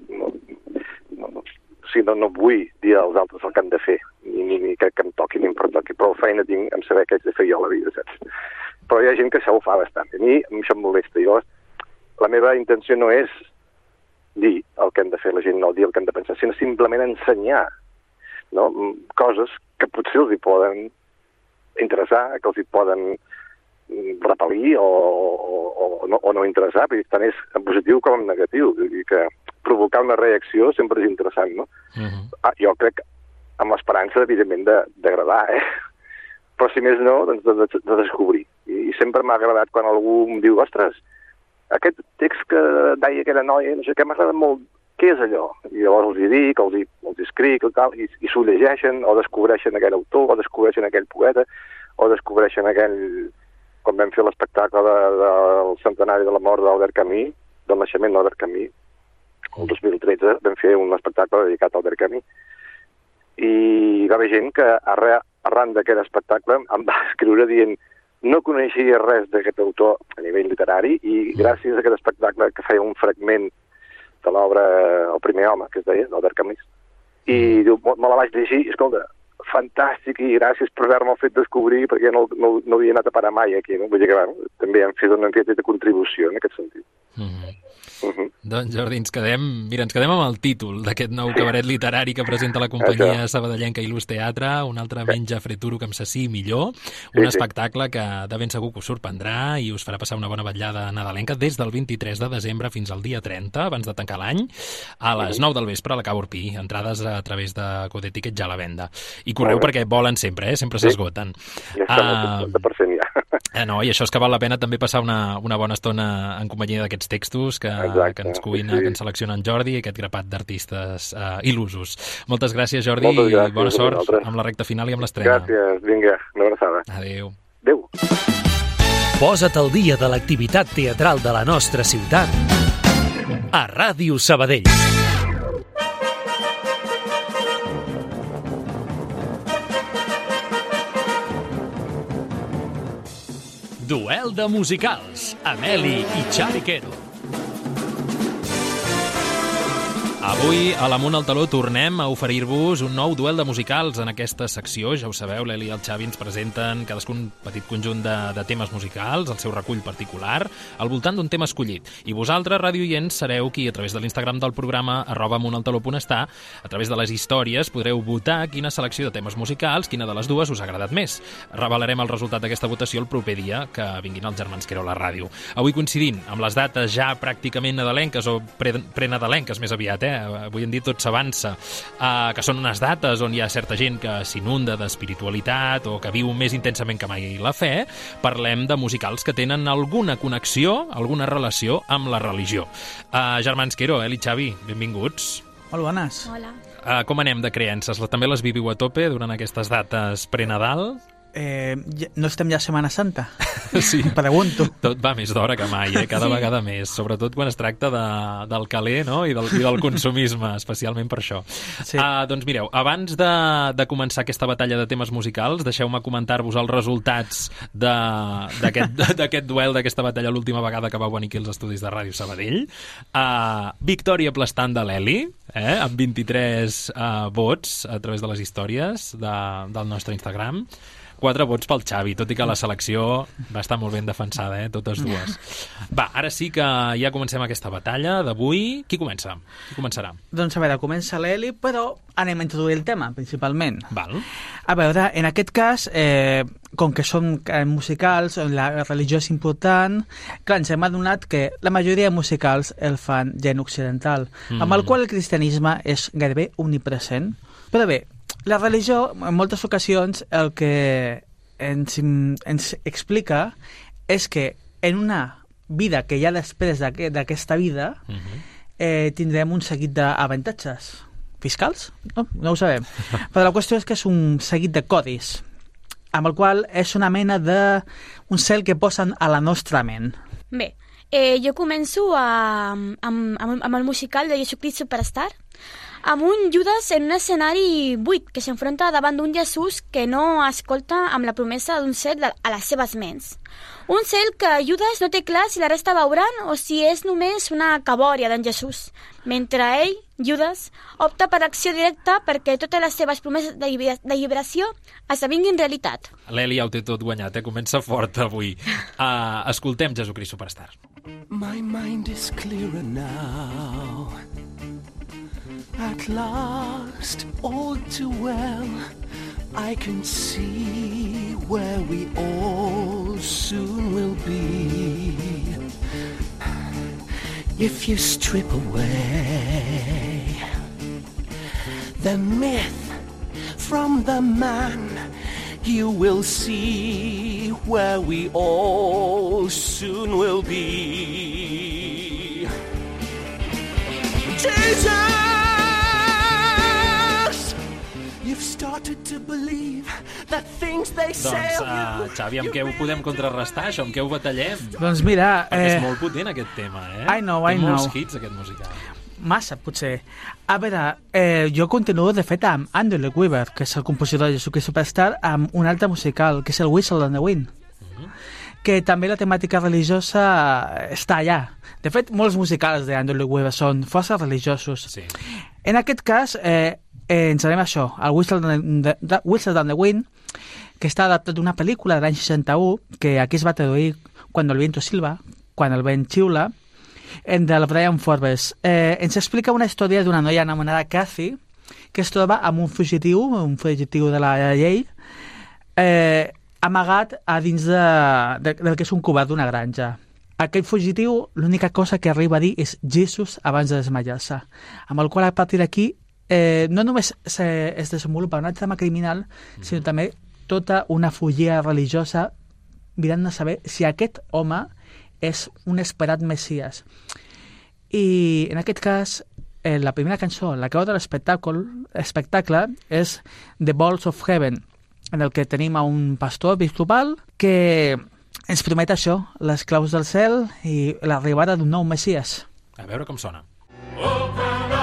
no, no, no, o sigui, no, no vull dir als altres el que han de fer, ni, ni, ni que, que em toqui ni em pertoqui, prou feina tinc en saber què haig de fer jo a la vida, saps? Però hi ha gent que això ho fa bastant, a mi això em molesta, llavors la meva intenció no és dir el que han de fer la gent, no dir el que han de pensar, sinó simplement ensenyar no? Coses que potser els hi poden interessar, que els hi poden mm, repel·lir o, o, o, no, o no interessar, perquè tant és en positiu com en negatiu. Dir que provocar una reacció sempre és interessant, no? Uh -huh. Ah, jo crec amb l'esperança, evidentment, de- d'agradar, eh? Però si més no, doncs de, de, de descobrir. I, I sempre m'ha agradat quan algú em diu, ostres, aquest text que deia aquella noia, no sé què, m'ha agradat molt, què és allò? I llavors els hi dic, els hi, els hi escric, i, tal, i, i s'ho llegeixen, o descobreixen aquell autor, o descobreixen aquell poeta, o descobreixen aquell... quan vam fer l'espectacle de, del centenari de la mort d'Albert Camus, del naixement d'Albert Camus, el 2013 vam fer un espectacle dedicat a Albert Camus, i hi va haver gent que arran d'aquest espectacle em va escriure dient no coneixia res d'aquest autor a nivell literari i gràcies a aquest espectacle que feia un fragment de l'obra El primer home, que es deia, d'Albert Camus, i diu, me la vaig llegir, i escolta, fantàstic i gràcies per haver-me'l fet descobrir perquè no, no, no havia anat a parar mai aquí, no? Vull dir que, bueno, també hem fet una petita contribució en aquest sentit. Uh -huh. Uh -huh. Doncs Jordi, ens quedem, mira, ens quedem amb el títol d'aquest nou cabaret literari que presenta la companyia sabadellenca Il·lus Teatre, un altre menja freturo que amb sací millor, un espectacle que de ben segur que us sorprendrà i us farà passar una bona vetllada nadalenca des del 23 de desembre fins al dia 30, abans de tancar l'any, a les 9 del vespre a la Cau Urpí. Entrades a través de Code Ticket ja a la venda. I correu perquè volen sempre, eh? Sempre s'esgoten. Ja està el 50% ja. Eh, no, i això és que val la pena també passar una, una bona estona en companyia d'aquests textos que, Exacte, que ens cuina, sí, sí. que ens selecciona en Jordi i aquest grapat d'artistes eh, il·lusos. Moltes gràcies, Jordi, Moltes gràcies i bona sort vosaltres. amb la recta final i amb l'estrena. Gràcies, vinga, una abraçada. Adéu. Adéu. Posa't al dia de l'activitat teatral de la nostra ciutat a Ràdio Sabadell. Duel de musicals, Ameli i Xavi Quero. Avui, a l'Amunt al Taló, tornem a oferir-vos un nou duel de musicals en aquesta secció. Ja ho sabeu, l'Eli i el Xavi ens presenten cadascun un petit conjunt de, de temes musicals, el seu recull particular, al voltant d'un tema escollit. I vosaltres, radioients, sereu qui, a través de l'Instagram del programa, arroba amuntaltaló.està, a través de les històries, podreu votar quina selecció de temes musicals, quina de les dues us ha agradat més. Revelarem el resultat d'aquesta votació el proper dia que vinguin els germans Quero a la ràdio. Avui coincidint amb les dates ja pràcticament nadalenques o pre prenadalenques més aviat, eh? Avui en dia tot s'avança, uh, que són unes dates on hi ha certa gent que s'inunda d'espiritualitat o que viu més intensament que mai la fe, parlem de musicals que tenen alguna connexió, alguna relació amb la religió. Uh, germans Quero, Eli Xavi, benvinguts. Molt bones. Hola. Uh, com anem de creences? També les viviu a tope durant aquestes dates prenadal? Eh, no estem ja a Setmana Santa? Sí. Pregunto. Tot va més d'hora que mai, eh? cada sí. vegada més, sobretot quan es tracta de, del caler no? I, del, i del consumisme, especialment per això. Sí. Uh, doncs mireu, abans de, de començar aquesta batalla de temes musicals, deixeu-me comentar-vos els resultats d'aquest duel, d'aquesta batalla l'última vegada que vau venir aquí als estudis de Ràdio Sabadell. Uh, victòria aplastant de l'Eli, eh? amb 23 uh, vots a través de les històries de, del nostre Instagram. 4 vots pel Xavi, tot i que la selecció va estar molt ben defensada, eh? totes dues. Va, ara sí que ja comencem aquesta batalla d'avui. Qui comença? Qui començarà? Doncs a veure, comença l'Eli, però anem a introduir el tema, principalment. Val. A veure, en aquest cas, eh, com que som eh, musicals, on la religió és important, clar, ens hem adonat que la majoria de musicals el fan gent occidental, mm. amb el qual el cristianisme és gairebé omnipresent. Però bé, la religió, en moltes ocasions, el que ens, ens explica és que en una vida que hi ha després d'aquesta vida uh mhm. -huh. eh, tindrem un seguit d'avantatges fiscals? No, no ho sabem. Però la qüestió és que és un seguit de codis amb el qual és una mena de un cel que posen a la nostra ment. Bé, eh, jo començo a, amb, amb, amb el musical de Jesucrist Superstar, amb un Judas en un escenari buit que s'enfronta davant d'un Jesús que no escolta amb la promesa d'un cel a les seves ments. Un cel que Judas no té clar si la resta veuran o si és només una cabòria d'en Jesús, mentre ell, Judas, opta per acció directa perquè totes les seves promeses d'alliberació esdevinguin realitat. L'Eli ja ho té tot guanyat, eh? comença fort avui. Uh, escoltem Jesucrist Superstar. My mind is clearer now At last, all too well, I can see where we all soon will be. If you strip away the myth from the man, you will see where we all soon will be. Jesus! Doncs, uh, Xavi, amb què ho podem contrarrestar, això? Amb què ho batallem? Doncs mira... Perquè eh... és molt potent, aquest tema, eh? I know, I Té know. molts hits, aquest musical. Massa, potser. A veure, eh, jo continuo, de fet, amb Andrew Lloyd Webber, que és el compositor de Jesucrist Superstar, amb un altre musical, que és el Whistle on the Wind. Mhm. -huh que també la temàtica religiosa està allà. De fet, molts musicals d'Andrew Lloyd Webber són força religiosos. Sí. En aquest cas, eh, eh, ens anem a això, el Whistle, de, de, Whistle Down the Wind, que està adaptat d'una pel·lícula de l'any 61, que aquí es va traduir quan el viento silva, quan el vent xiula, en del Brian Forbes. Eh, ens explica una història d'una noia anomenada Cathy, que es troba amb un fugitiu, un fugitiu de la llei, eh, amagat a dins de, de, del que és un covard d'una granja. Aquell fugitiu, l'única cosa que arriba a dir és Jesus abans de desmallar-se, amb el qual a partir d'aquí eh, no només se, es desenvolupa una trama criminal, mm. sinó també tota una fugida religiosa mirant de saber si aquest home és un esperat messies. I en aquest cas, eh, la primera cançó, la que de l'espectacle espectacle és The Balls of Heaven, en el que tenim a un pastor episcopal que ens promet això, les claus del cel i l'arribada d'un nou messies. A veure com sona. Open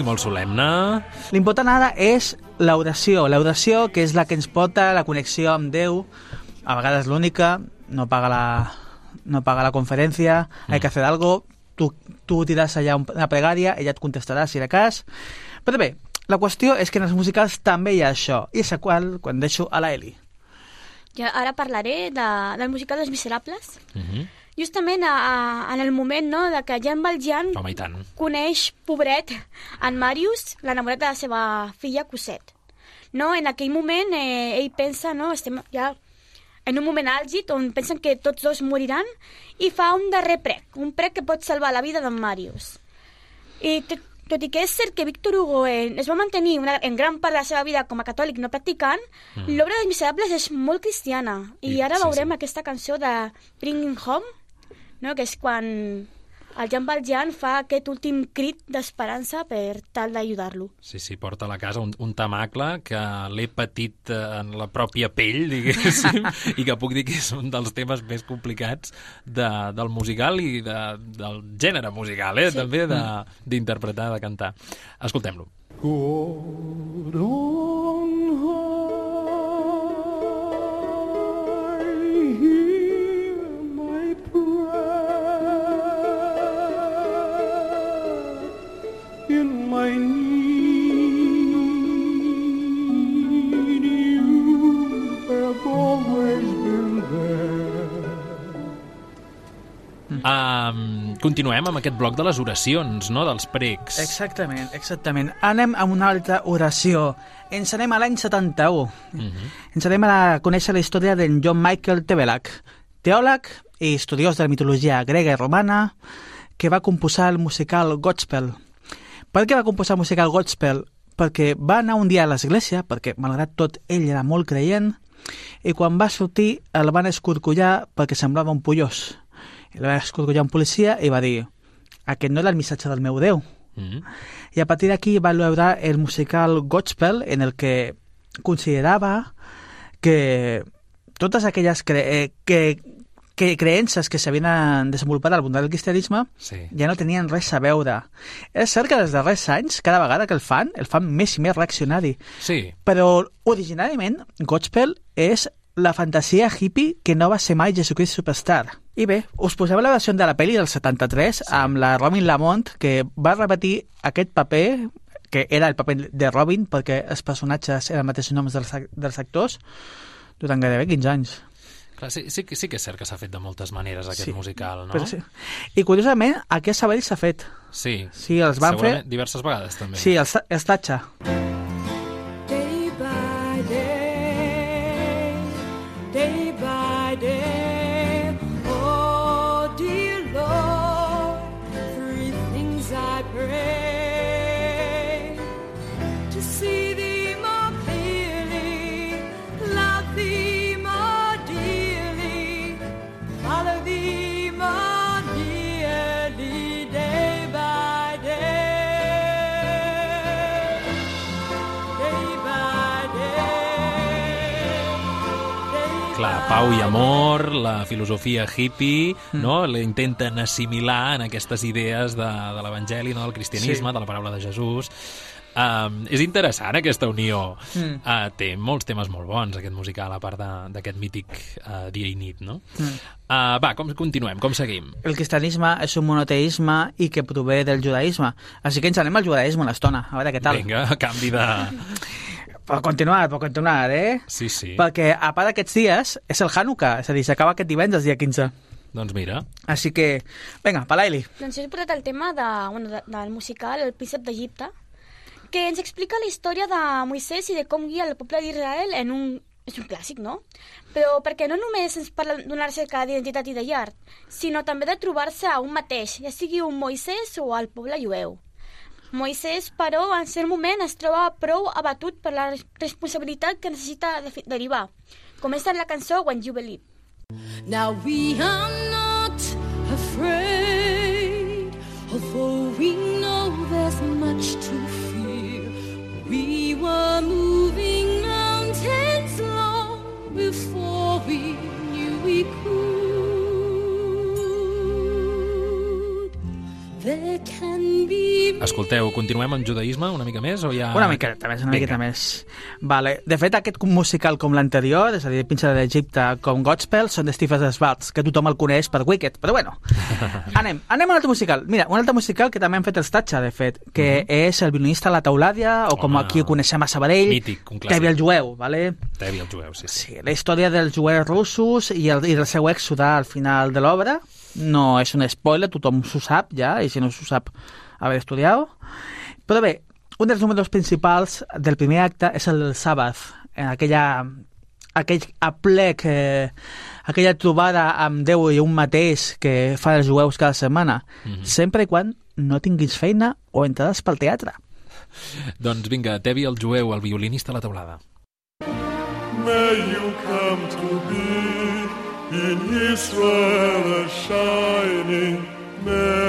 idíl·lic, molt solemne. L'important ara és l'oració. L'oració, que és la que ens porta la connexió amb Déu, a vegades l'única, no paga la, no paga la conferència, mm. hay que hacer algo, tu, tu diràs allà una pregària, ella et contestarà si de cas. Però bé, la qüestió és que en els musicals també hi ha això, i és el qual quan deixo a la Eli. Ja ara parlaré de, del musical dels Miserables. Uh -huh. Justament a, a, en el moment no, de que Jan Valjean Home, i tant. coneix, pobret, en Marius, l'enamorat de la seva filla Cosette. No? En aquell moment eh, ell pensa, no, estem ja en un moment àlgid on pensen que tots dos moriran i fa un darrer prec, un prec que pot salvar la vida d'en Marius. I tot, tot i que és cert que Víctor Hugo eh, es va mantenir una, en gran part de la seva vida com a catòlic no practicant, mm. l'obra dels Miserables és molt cristiana. I, I ara sí, veurem sí. aquesta cançó de Bringing Home, no? que és quan el Jean Valjean fa aquest últim crit d'esperança per tal d'ajudar-lo. Sí, sí, porta a la casa un, un tamacle que l'he patit eh, en la pròpia pell, diguéssim, i que puc dir que és un dels temes més complicats de, del musical i de, del gènere musical, eh? Sí. també de- d'interpretar, de, de cantar. Escoltem-lo. God on high, Um, continuem amb aquest bloc de les oracions, no?, dels precs. Exactament, exactament. Anem a una altra oració. Ens anem a l'any 71. Mhm. Ens anem a conèixer la història d'en John Michael Tebelak, teòleg i estudiós de la mitologia grega i romana, que va composar el musical Godspell. Per què va composar el musical Godspell? Perquè va anar un dia a l'església, perquè malgrat tot ell era molt creient, i quan va sortir el van escorcollar perquè semblava un pollós. El va escorcollar un policia i va dir aquest no era el missatge del meu Déu. Mm. I a partir d'aquí va elaborar el musical Godspell, en el que considerava que totes aquelles cre eh, que, que creences que s'havien desenvolupat al voltant del cristianisme Sí. ja no tenien res a veure. És cert que dels darrers anys, cada vegada que el fan, el fan més i més reaccionari. Sí, Però originàriament, Godspell és la fantasia hippie que no va ser mai Jesucrist Superstar. I bé, us posem la versió de la pel·li del 73 sí. amb la Robin Lamont, que va repetir aquest paper que era el paper de Robin, perquè els personatges eren els mateixos noms dels, dels actors, durant gairebé 15 anys. Clar, sí, sí, que- sí que és cert que s'ha fet de moltes maneres aquest Sí, musical, no? Però sí. I curiosament, aquí a Sabadell s'ha fet. Sí, Sí, els van Segurament fer... diverses vegades, també. Sí, els, els Tatxa. Day Clar, pau i amor, la filosofia hippie, no? La intenten assimilar en aquestes idees de, de l'Evangeli, no? del cristianisme, Sí. de la paraula de Jesús. Um, és interessant aquesta unió. Mm. Uh, té molts temes molt bons, aquest musical, a part d'aquest mític uh, dia i nit, no? Mm. Uh, va, com continuem, com seguim? El cristianisme és un monoteisme i que prové del judaïsme. Així que ens anem al judaïsme una estona, a veure què tal. Vinga, a canvi de... Per continuar, per continuar, eh? Sí, sí. Perquè a part d'aquests dies és el Hanukkah, és a dir, s'acaba aquest divendres, dia 15. Doncs mira, Així que, vinga, Palaili. Doncs jo he portat el tema de, bueno, de, del musical El príncep d'Egipte, que ens explica la història de Moisès i de com guia el poble d'Israel en un... És un clàssic, no? Però perquè no només ens parla d'una recerca d'identitat i de llar, sinó també de trobar-se a un mateix, ja sigui un Moisès o al poble jueu. Moisès, però, en cert moment es troba prou abatut per la res- responsabilitat que necessita de derivar. Comença en la cançó When You Believe. Now we are not afraid, although we know there's much to fear. We were moving mountains long before we knew we could. Escolteu, continuem amb judaïsme una mica més o ja... Una miqueta més, una miqueta més. Vale. De fet, aquest musical com l'anterior, és a dir, Pinxa d'Egipte com Godspell, són de Stephen Schwartz, que tothom el coneix per Wicked, però bueno. anem, anem a un altre musical. Mira, un altre musical que també han fet els Tatxa, de fet, que és el violinista a la Taulàdia, o com. Home. aquí ho coneixem a Sabadell, Mític, un clàssic. Tevi el jueu, vale? Tevi el jueu, sí, sí. Sí, la història dels jueus russos i, el, i del seu èxode al final de l'obra no és un spoiler, tothom s'ho sap ja, i si no s'ho sap, haver estudiat. Però bé, un dels números principals del primer acte és el del sàbat, en aquella, aquell aplec, eh, aquella trobada amb Déu i un mateix que fan els jueus cada setmana, Mhm. sempre i quan no tinguis feina o entrades pel teatre. Doncs vinga, Tevi el jueu, el violinista a la taulada. May you come to be in Israel a shining name.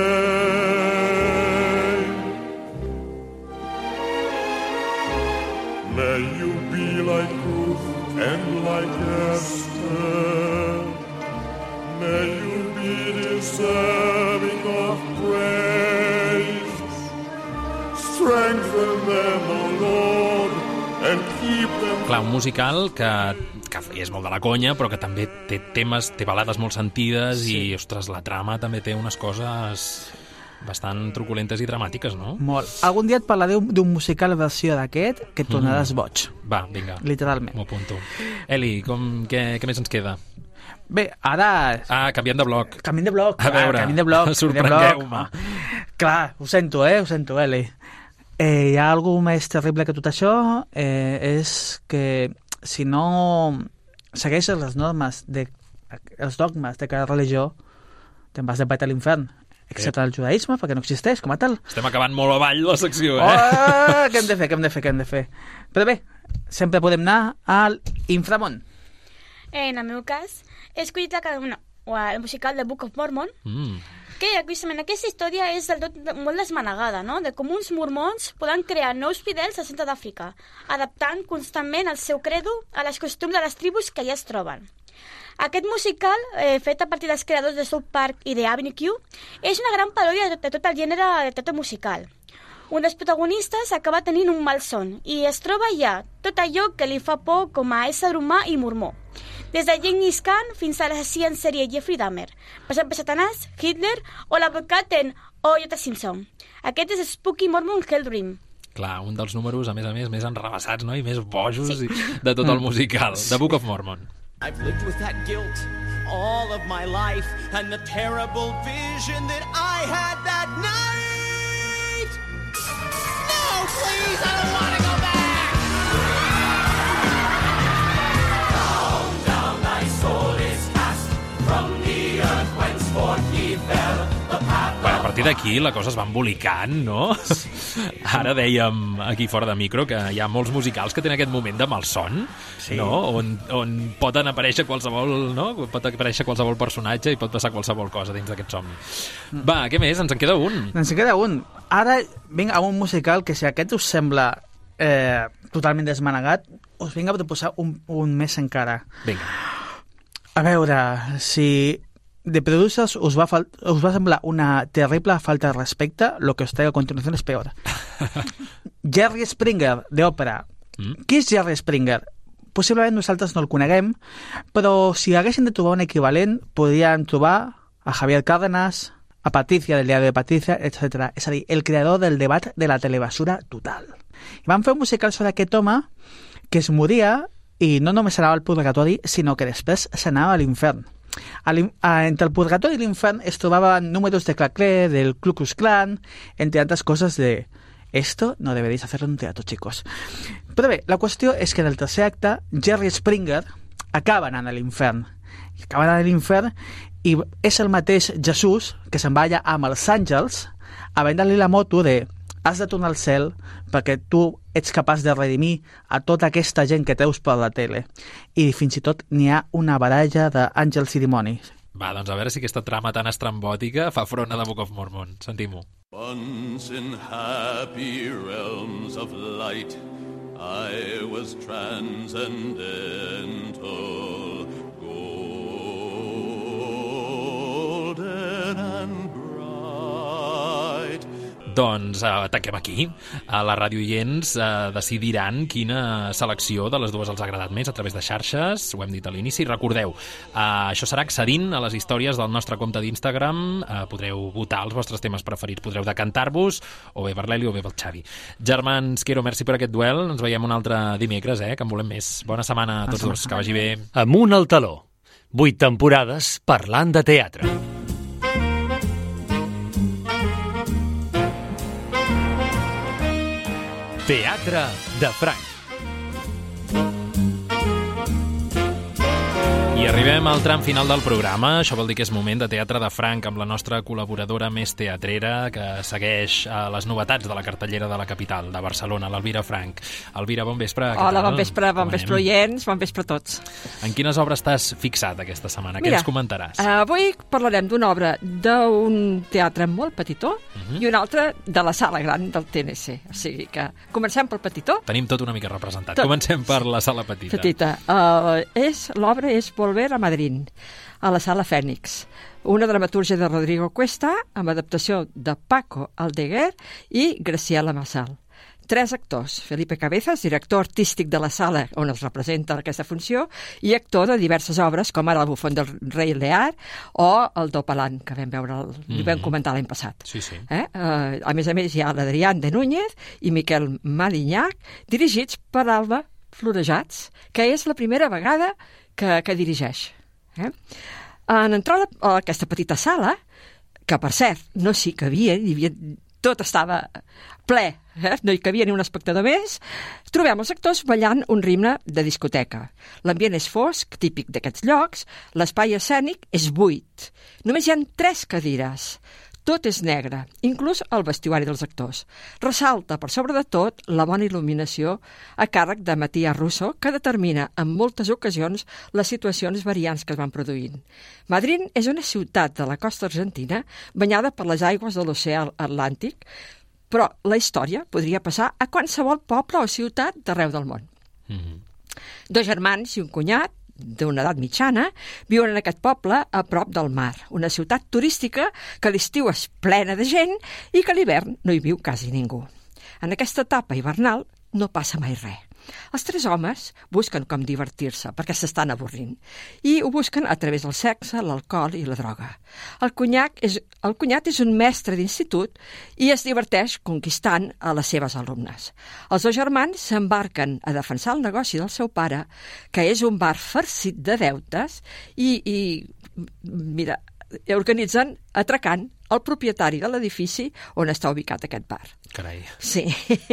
May you be like Ruth and like Esther. May you be deserving of praise. Strengthen them, O Lord, and keep them Clar, un musical que, que és molt de la conya, però que també té temes, té balades molt sentides sí. i, ostres, la trama també té unes coses bastant truculentes i dramàtiques, no? Molt. Algun dia et parlaré d'un musical versió d'aquest que et tornaràs boig, Va, vinga, literalment. m'ho apunto. Eli, com, què, què més ens queda? Bé, ara Ah, canviem de bloc. Canviem de bloc. A veure, canviem de bloc. sorprengueu-me. Clar, ho sento, eh? Ho sento, Eli. Eh, hi ha alguna més terrible que tot això? Eh, és que si no segueixes les normes, de, els dogmes de cada religió, te'n vas de pet a l'infern. Excepte el judaïsme, perquè no existeix com a tal. Estem acabant molt avall la secció, eh? Oh, què hem de fer, què hem de fer, què hem de fer? Però bé, sempre podem anar al inframont. En el meu cas, he escollit la, ca- no, o el musical de Book of Mormon, Mm. Que justament aquesta història és del tot molt desmanegada, no? de com uns mormons poden crear nous fidels al centre d'Àfrica, adaptant constantment el seu credo a les costums de les tribus que allà es troben. Aquest musical, eh, fet a partir dels creadors de South Park i de Avenue Q, és una gran paròdia de, de tot el gènere de teatre musical. Un dels protagonistes acaba tenint un malson i es troba allà tot allò que li fa por com a ésser humà i mormó. Des de Genghis Khan fins a l'assassí en sèrie Jeffrey Dahmer, passant per Satanàs, Hitler o l'advocat en O.J. Simpson. Aquest és Spooky Mormon Hell Dream. Clar, un dels números, a més a més, més enrabassats, no? I més bojos sí. de tot el musical, The Book of Mormon. I've lived with that guilt all of my life and the terrible vision that I had that night. No, please, I don't want to go Bueno, a partir d'aquí la cosa es va embolicant, no? Ara dèiem aquí fora de micro que hi ha molts musicals que tenen aquest moment de malson, sí. no? On, on poden aparèixer qualsevol, no? Pot aparèixer qualsevol personatge i pot passar qualsevol cosa dins d'aquest somni. Va, què més? Ens en queda un. Ens en queda un. Ara vinc a un musical que si aquest us sembla eh, totalment desmanegat, us vinc a proposar un, un més encara. Vinga. A veure, si de producers us va, us va semblar una terrible falta de respecte, lo que os traigo a continuación es peor. Jerry Springer, d'òpera. Mm. Qui és Jerry Springer? Possiblement nosaltres no el coneguem, però si haguessin de trobar un equivalent, podrien trobar a Javier Cárdenas, a Patricia del diario de Patricia, etc. És a dir, el creador del debat de la telebasura total. I van fer un musical sobre aquest home que es moria i no només anava al purgatori, sinó que després s'anava a l'infern. Entre el purgatori i l'infern es trobaven números de Claclé, del Ku Klux Klan, entre altres coses de esto no deberéis hacerlo en un teatro, chicos. Però bé, la qüestió és que en el tercer acte, Jerry Springer acaba anant a l'infern. Acaba anant a l'infern i és el mateix Jesús que se'n va allà amb els àngels a vendre-li la moto de has de tornar al cel perquè tu ets capaç de redimir a tota aquesta gent que treus per la tele. I fins i tot n'hi ha una baralla d'àngels i dimonis. Va, doncs a veure si aquesta trama tan estrambòtica fa front a The Book of Mormon. Sentim-ho. Once in happy realms of light, I was transcendental, Doncs eh, ataquem aquí. A la Ràdio Iens eh, decidiran quina selecció de les dues els ha agradat més a través de xarxes, ho hem dit a l'inici. Recordeu, eh, això serà accedint a les històries del nostre compte d'Instagram. Eh, podreu votar els vostres temes preferits, podreu decantar-vos, o bé per l'Eli o bé pel Xavi. Germans, Quero, merci per aquest duel. Ens veiem un altre dimecres, eh, que en volem més. Bona setmana a tots dos, que vagi bé. Amunt al taló. Vuit temporades parlant de teatre. Teatre de Franc. I arribem al tram final del programa. Això vol dir que és moment de Teatre de Franc amb la nostra col·laboradora més teatrera que segueix eh, les novetats de la cartellera de la capital, de Barcelona, l'Alvira Franc. Alvira, bon vespre. què Hola, tal? bon vespre, bon vespre, oients, bon vespre a tots. En quines obres t'has fixat aquesta setmana? Què Mira, ens comentaràs? Uh, avui parlarem d'una obra d'un teatre molt petitó Mhm. i una altra de la sala gran del TNC. O sigui que comencem pel petitó. Tenim tot una mica representat. Tot. Comencem per la sala petita. Petita. Uh, és, L'obra és Volver a Madrid, a la sala Fènix. Una dramatúrgia de Rodrigo Cuesta, amb adaptació de Paco Aldeguer i Graciela Massal. Tres actors, Felipe Cabezas, director artístic de la sala on es representa aquesta funció, i actor de diverses obres, com ara el bufon del rei Lear o el Dopalan, que vam veure, el, mm vam Mhm. comentar l'any passat. Sí, sí. Eh? Uh, a més a més, hi ha l'Adrián de Núñez i Miquel Madignac, dirigits per Alba Florejats, que és la primera vegada que, que dirigeix. Eh? En entrar a aquesta petita sala, que per cert, no s'hi cabia, hi havia, tot estava ple, eh? no hi cabia ni un espectador més, trobem els actors ballant un ritme de discoteca. L'ambient és fosc, típic d'aquests llocs, l'espai escènic és buit. Només hi ha tres cadires. Tot és negre, inclús el vestuari dels actors. Ressalta, per sobre de tot, la bona il·luminació a càrrec de Matías Russo, que determina en moltes ocasions les situacions variants que es van produint. Madrid és una ciutat de la costa argentina banyada per les aigües de l'oceà Atlàntic, però la història podria passar a qualsevol poble o ciutat d'arreu del món. Mhm. Dos germans i un cunyat d'una edat mitjana viuen en aquest poble a prop del mar, una ciutat turística que a l'estiu és plena de gent i que a l'hivern no hi viu quasi ningú. En aquesta etapa hivernal no passa mai res. Els tres homes busquen com divertir-se perquè s'estan avorrint i ho busquen a través del sexe, l'alcohol i la droga. El, cunyac és, el cunyat és un mestre d'institut i es diverteix conquistant a les seves alumnes. Els dos germans s'embarquen a defensar el negoci del seu pare, que és un bar farcit de deutes i, i mira, organitzen atracant el propietari de l'edifici on està ubicat aquest bar. Carai. Sí.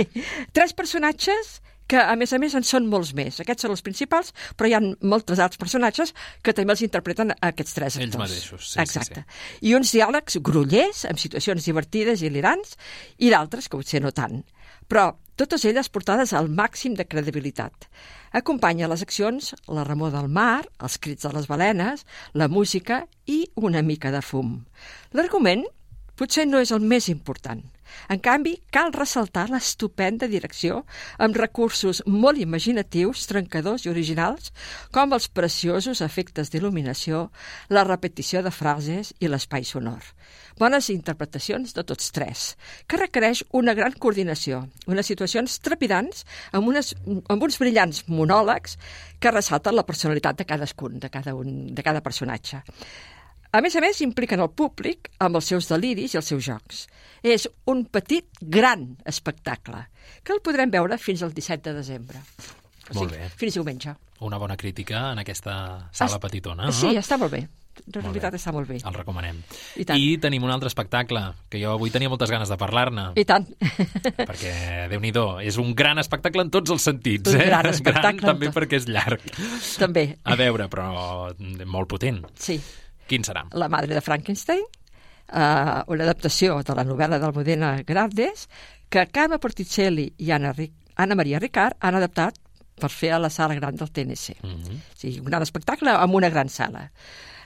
Tres personatges que, a més a més, en són molts més. Aquests són els principals, però hi ha molts altres personatges que també els interpreten aquests tres actors. Ells mateixos, sí, sí, Exacte. I uns diàlegs grollers, amb situacions divertides i hilirants, i d'altres que potser no tant. Però totes elles portades al màxim de credibilitat. Acompanya les accions la remor del mar, els crits de les balenes, la música i una mica de fum. L'argument potser no és el més important. En canvi, cal ressaltar l'estupenda direcció amb recursos molt imaginatius, trencadors i originals, com els preciosos efectes d'il·luminació, la repetició de frases i l'espai sonor. Bones interpretacions de tots tres, que requereix una gran coordinació, unes situacions trepidants amb, unes, amb uns brillants monòlegs que ressalten la personalitat de cadascun, de cada, un, de cada personatge. A més a més, impliquen el públic amb els seus deliris i els seus jocs. És un petit, gran espectacle, que el podrem veure fins al 17 de desembre. O Molt sigui, bé. Fins diumenge. Una bona crítica en aquesta sala Es- petitona, no? Sí, està molt bé. De Molt veritat està molt bé. El recomanem. I tant. I tenim un altre espectacle, que jo avui tenia moltes ganes de parlar-ne. I tant. Perquè, déu nhi és un gran espectacle en tots els sentits. Un eh? gran espectacle en també tot. perquè és llarg. També. A veure, però molt potent. Sí. Quin serà? La madre de Frankenstein, eh, una adaptació de la novel·la d'Almudena Grandes, que Carme Porticelli i Anna, Ric Anna Maria Ricard han adaptat per fer a la sala gran del TNC. Mm -hmm. O sigui, un gran espectacle amb una gran sala.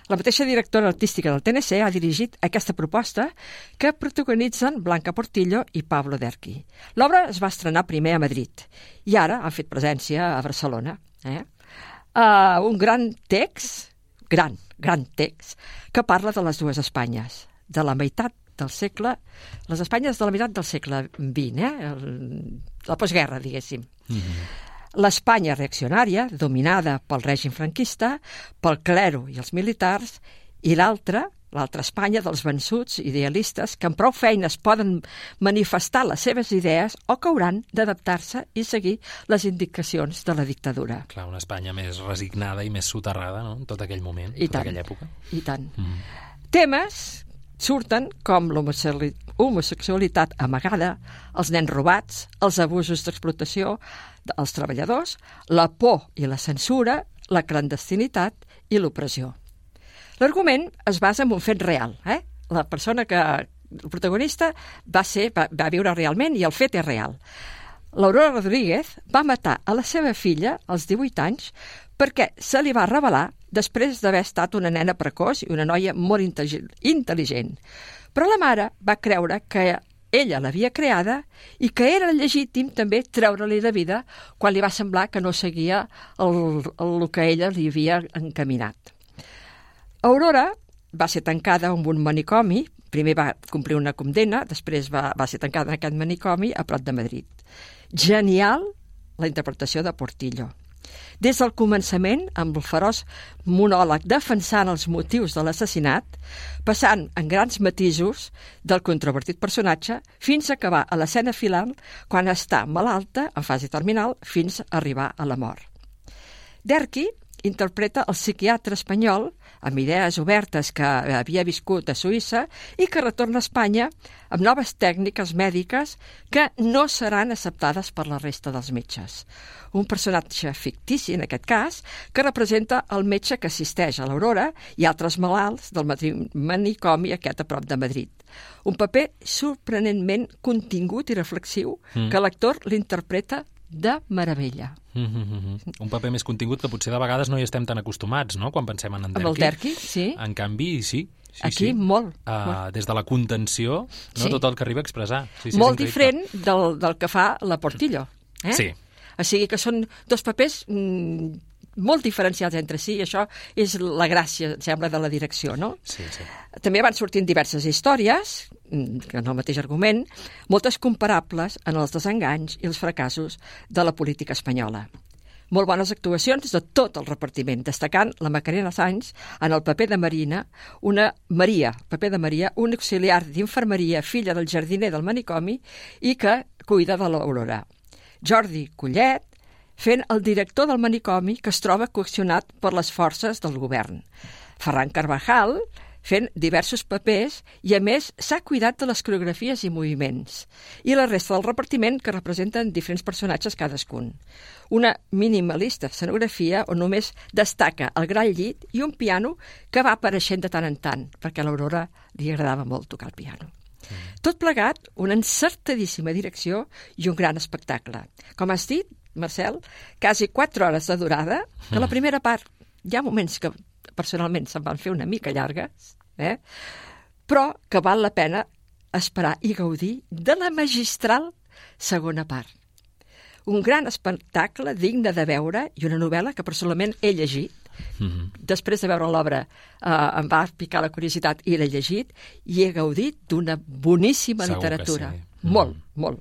La mateixa directora artística del TNC ha dirigit aquesta proposta que protagonitzen Blanca Portillo i Pablo Derqui. L'obra es va estrenar primer a Madrid i ara han fet presència a Barcelona. Eh? Uh, un gran text, gran, gran text, que parla de les dues Espanyes, de la meitat del segle... Les Espanyes de la meitat del segle XX, eh? El, la postguerra, diguéssim. L'Espanya reaccionària, dominada pel règim franquista, pel clero i els militars, i l'altra, l'altra Espanya dels vençuts idealistes que amb prou feines poden manifestar les seves idees o que hauran d'adaptar-se i seguir les indicacions de la dictadura. Clar, una Espanya més resignada i més soterrada, no?, en tot aquell moment, I tota aquella època. I tant. Mm. Temes surten com l'homosexuali- homosexualitat amagada, els nens robats, els abusos d'explotació dels treballadors, la por i la censura, la clandestinitat i l'opressió. L'argument es basa en un fet real. Eh? La persona que... El protagonista va, ser, va, va viure realment i el fet és real. L'Aurora Rodríguez va matar a la seva filla als 18 anys perquè se li va revelar després d'haver estat una nena precoç i una noia molt intel- intel·ligent. Però la mare va creure que ella l'havia creada i que era legítim també treure-li de vida quan li va semblar que no seguia el, el, el que ella li havia encaminat. Aurora va ser tancada en un manicomi, primer va complir una condemna, després va, va ser tancada en aquest manicomi a prop de Madrid. Genial la interpretació de Portillo. Des del començament, amb el feroç monòleg defensant els motius de l'assassinat, passant en grans matisos del controvertit personatge fins a acabar a l'escena final quan està malalta, en fase terminal, fins a arribar a la mort. Derqui interpreta el psiquiatre espanyol amb idees obertes que havia viscut a Suïssa i que retorna a Espanya amb noves tècniques mèdiques que no seran acceptades per la resta dels metges. Un personatge fictici, en aquest cas, que representa el metge que assisteix a l'Aurora i altres malalts del manicomi aquest a prop de Madrid. Un paper sorprenentment contingut i reflexiu Mm. que l'actor l'interpreta de meravella. Mm -hmm. Un paper més contingut que potser de vegades no hi estem tan acostumats, no?, quan pensem en en Amb el Derqui, sí. En canvi, sí. sí Aquí sí. molt, Uh. Des de la contenció, no Sí. tot el que arriba a expressar. Sí, sí, molt diferent del, del que fa la Portillo. Eh? Sí. O sigui que són dos papers mm, molt diferenciats entre si, i això és la gràcia, em sembla, de la direcció, no? Sí, sí. També van sortint diverses històries, que en el mateix argument, moltes comparables en els desenganys i els fracassos de la política espanyola. Molt bones actuacions de tot el repartiment, destacant la Macarena Sanz en el paper de Marina, una Maria, paper de Maria, un auxiliar d'infermeria, filla del jardiner del manicomi i que cuida de l'Aurora. Jordi Collet, fent el director del manicomi que es troba coaccionat per les forces del govern. Ferran Carvajal, fent diversos papers i, a més, s'ha cuidat de les coreografies i moviments. I la resta del repartiment que representen diferents personatges cadascun. Una minimalista escenografia on només destaca el gran llit i un piano que va apareixent de tant en tant, perquè a l'Aurora li agradava molt tocar el piano. Tot plegat, una encertadíssima direcció i un gran espectacle. Com has dit, Marcel, quasi 4 hores de durada, que la primera part hi ha moments que personalment se'n van fer una mica llargues, eh? però que val la pena esperar i gaudir de la magistral segona part. Un gran espectacle digne de veure i una novel·la que personalment he llegit Mm -hmm. després de veure l'obra eh, em va picar la curiositat i l'he llegit i he gaudit d'una boníssima Segur literatura. sí. Molt, molt.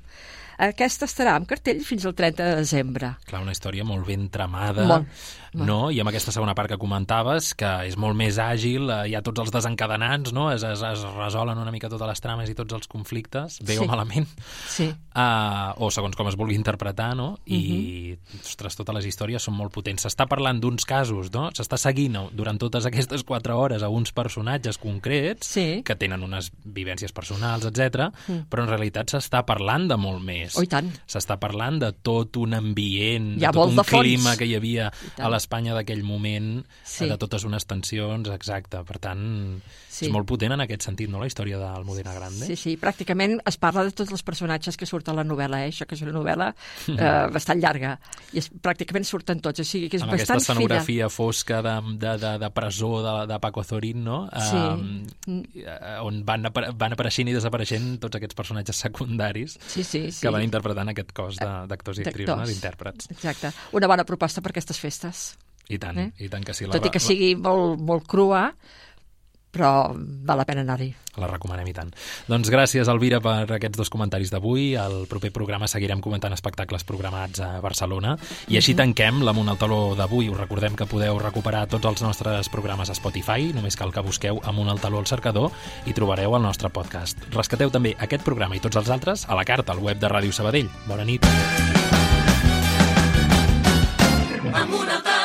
Aquesta estarà en cartell fins al 30 de desembre. Clar, una història molt ben tramada, Molt, no? I amb aquesta segona part que comentaves, que és molt més àgil, eh, hi ha tots els desencadenants, no? Es, es, es resolen una mica totes les trames i tots els conflictes, bé Sí. o malament, Sí. uh, o segons com es vulgui interpretar, no? I, Mhm. ostres, totes les històries són molt potents. S'està parlant d'uns casos, no? S'està seguint durant totes aquestes quatre hores a uns personatges concrets Sí. que tenen unes vivències personals, etc. Mm. però en realitat s'està parlant de molt més. Oh. S'està parlant de tot un ambient, Hi ha de tot un de clima que hi havia a l'Espanya d'aquell moment, Sí. de totes unes tensions, exacte. Per tant, Sí. és molt potent en aquest sentit, no?, la història d'Almudena Grande. Sí, sí, pràcticament es parla de tots els personatges que surten a la novel·la, eh? això que és una novel·la eh, bastant llarga, i es, pràcticament surten tots, o sigui que és amb aquesta bastant escenografia fosca de, de, de, de presó de, de Paco Zorín, no? Sí. Um, on van, van apareixent i desapareixent tots aquests personatges secundaris Sí, sí, sí. que van interpretant aquest cos de- d'actors i actrius, no? D'intèrprets. Exacte. Una bona proposta per aquestes festes. I tant, Eh? i tant que sí. La, Tot i que sigui molt, molt crua, però val la pena anar-hi. La recomanem i tant. Doncs gràcies, Elvira, per aquests dos comentaris d'avui. Al proper programa seguirem comentant espectacles programats a Barcelona. I així tanquem l'Amunt al Taló d'avui. Us recordem que podeu recuperar tots els nostres programes a Spotify. Només cal que busqueu Amunt al Taló al cercador i trobareu el nostre podcast. Rescateu també aquest programa i tots els altres a la carta al web de Ràdio Sabadell. Bona nit. Al taló.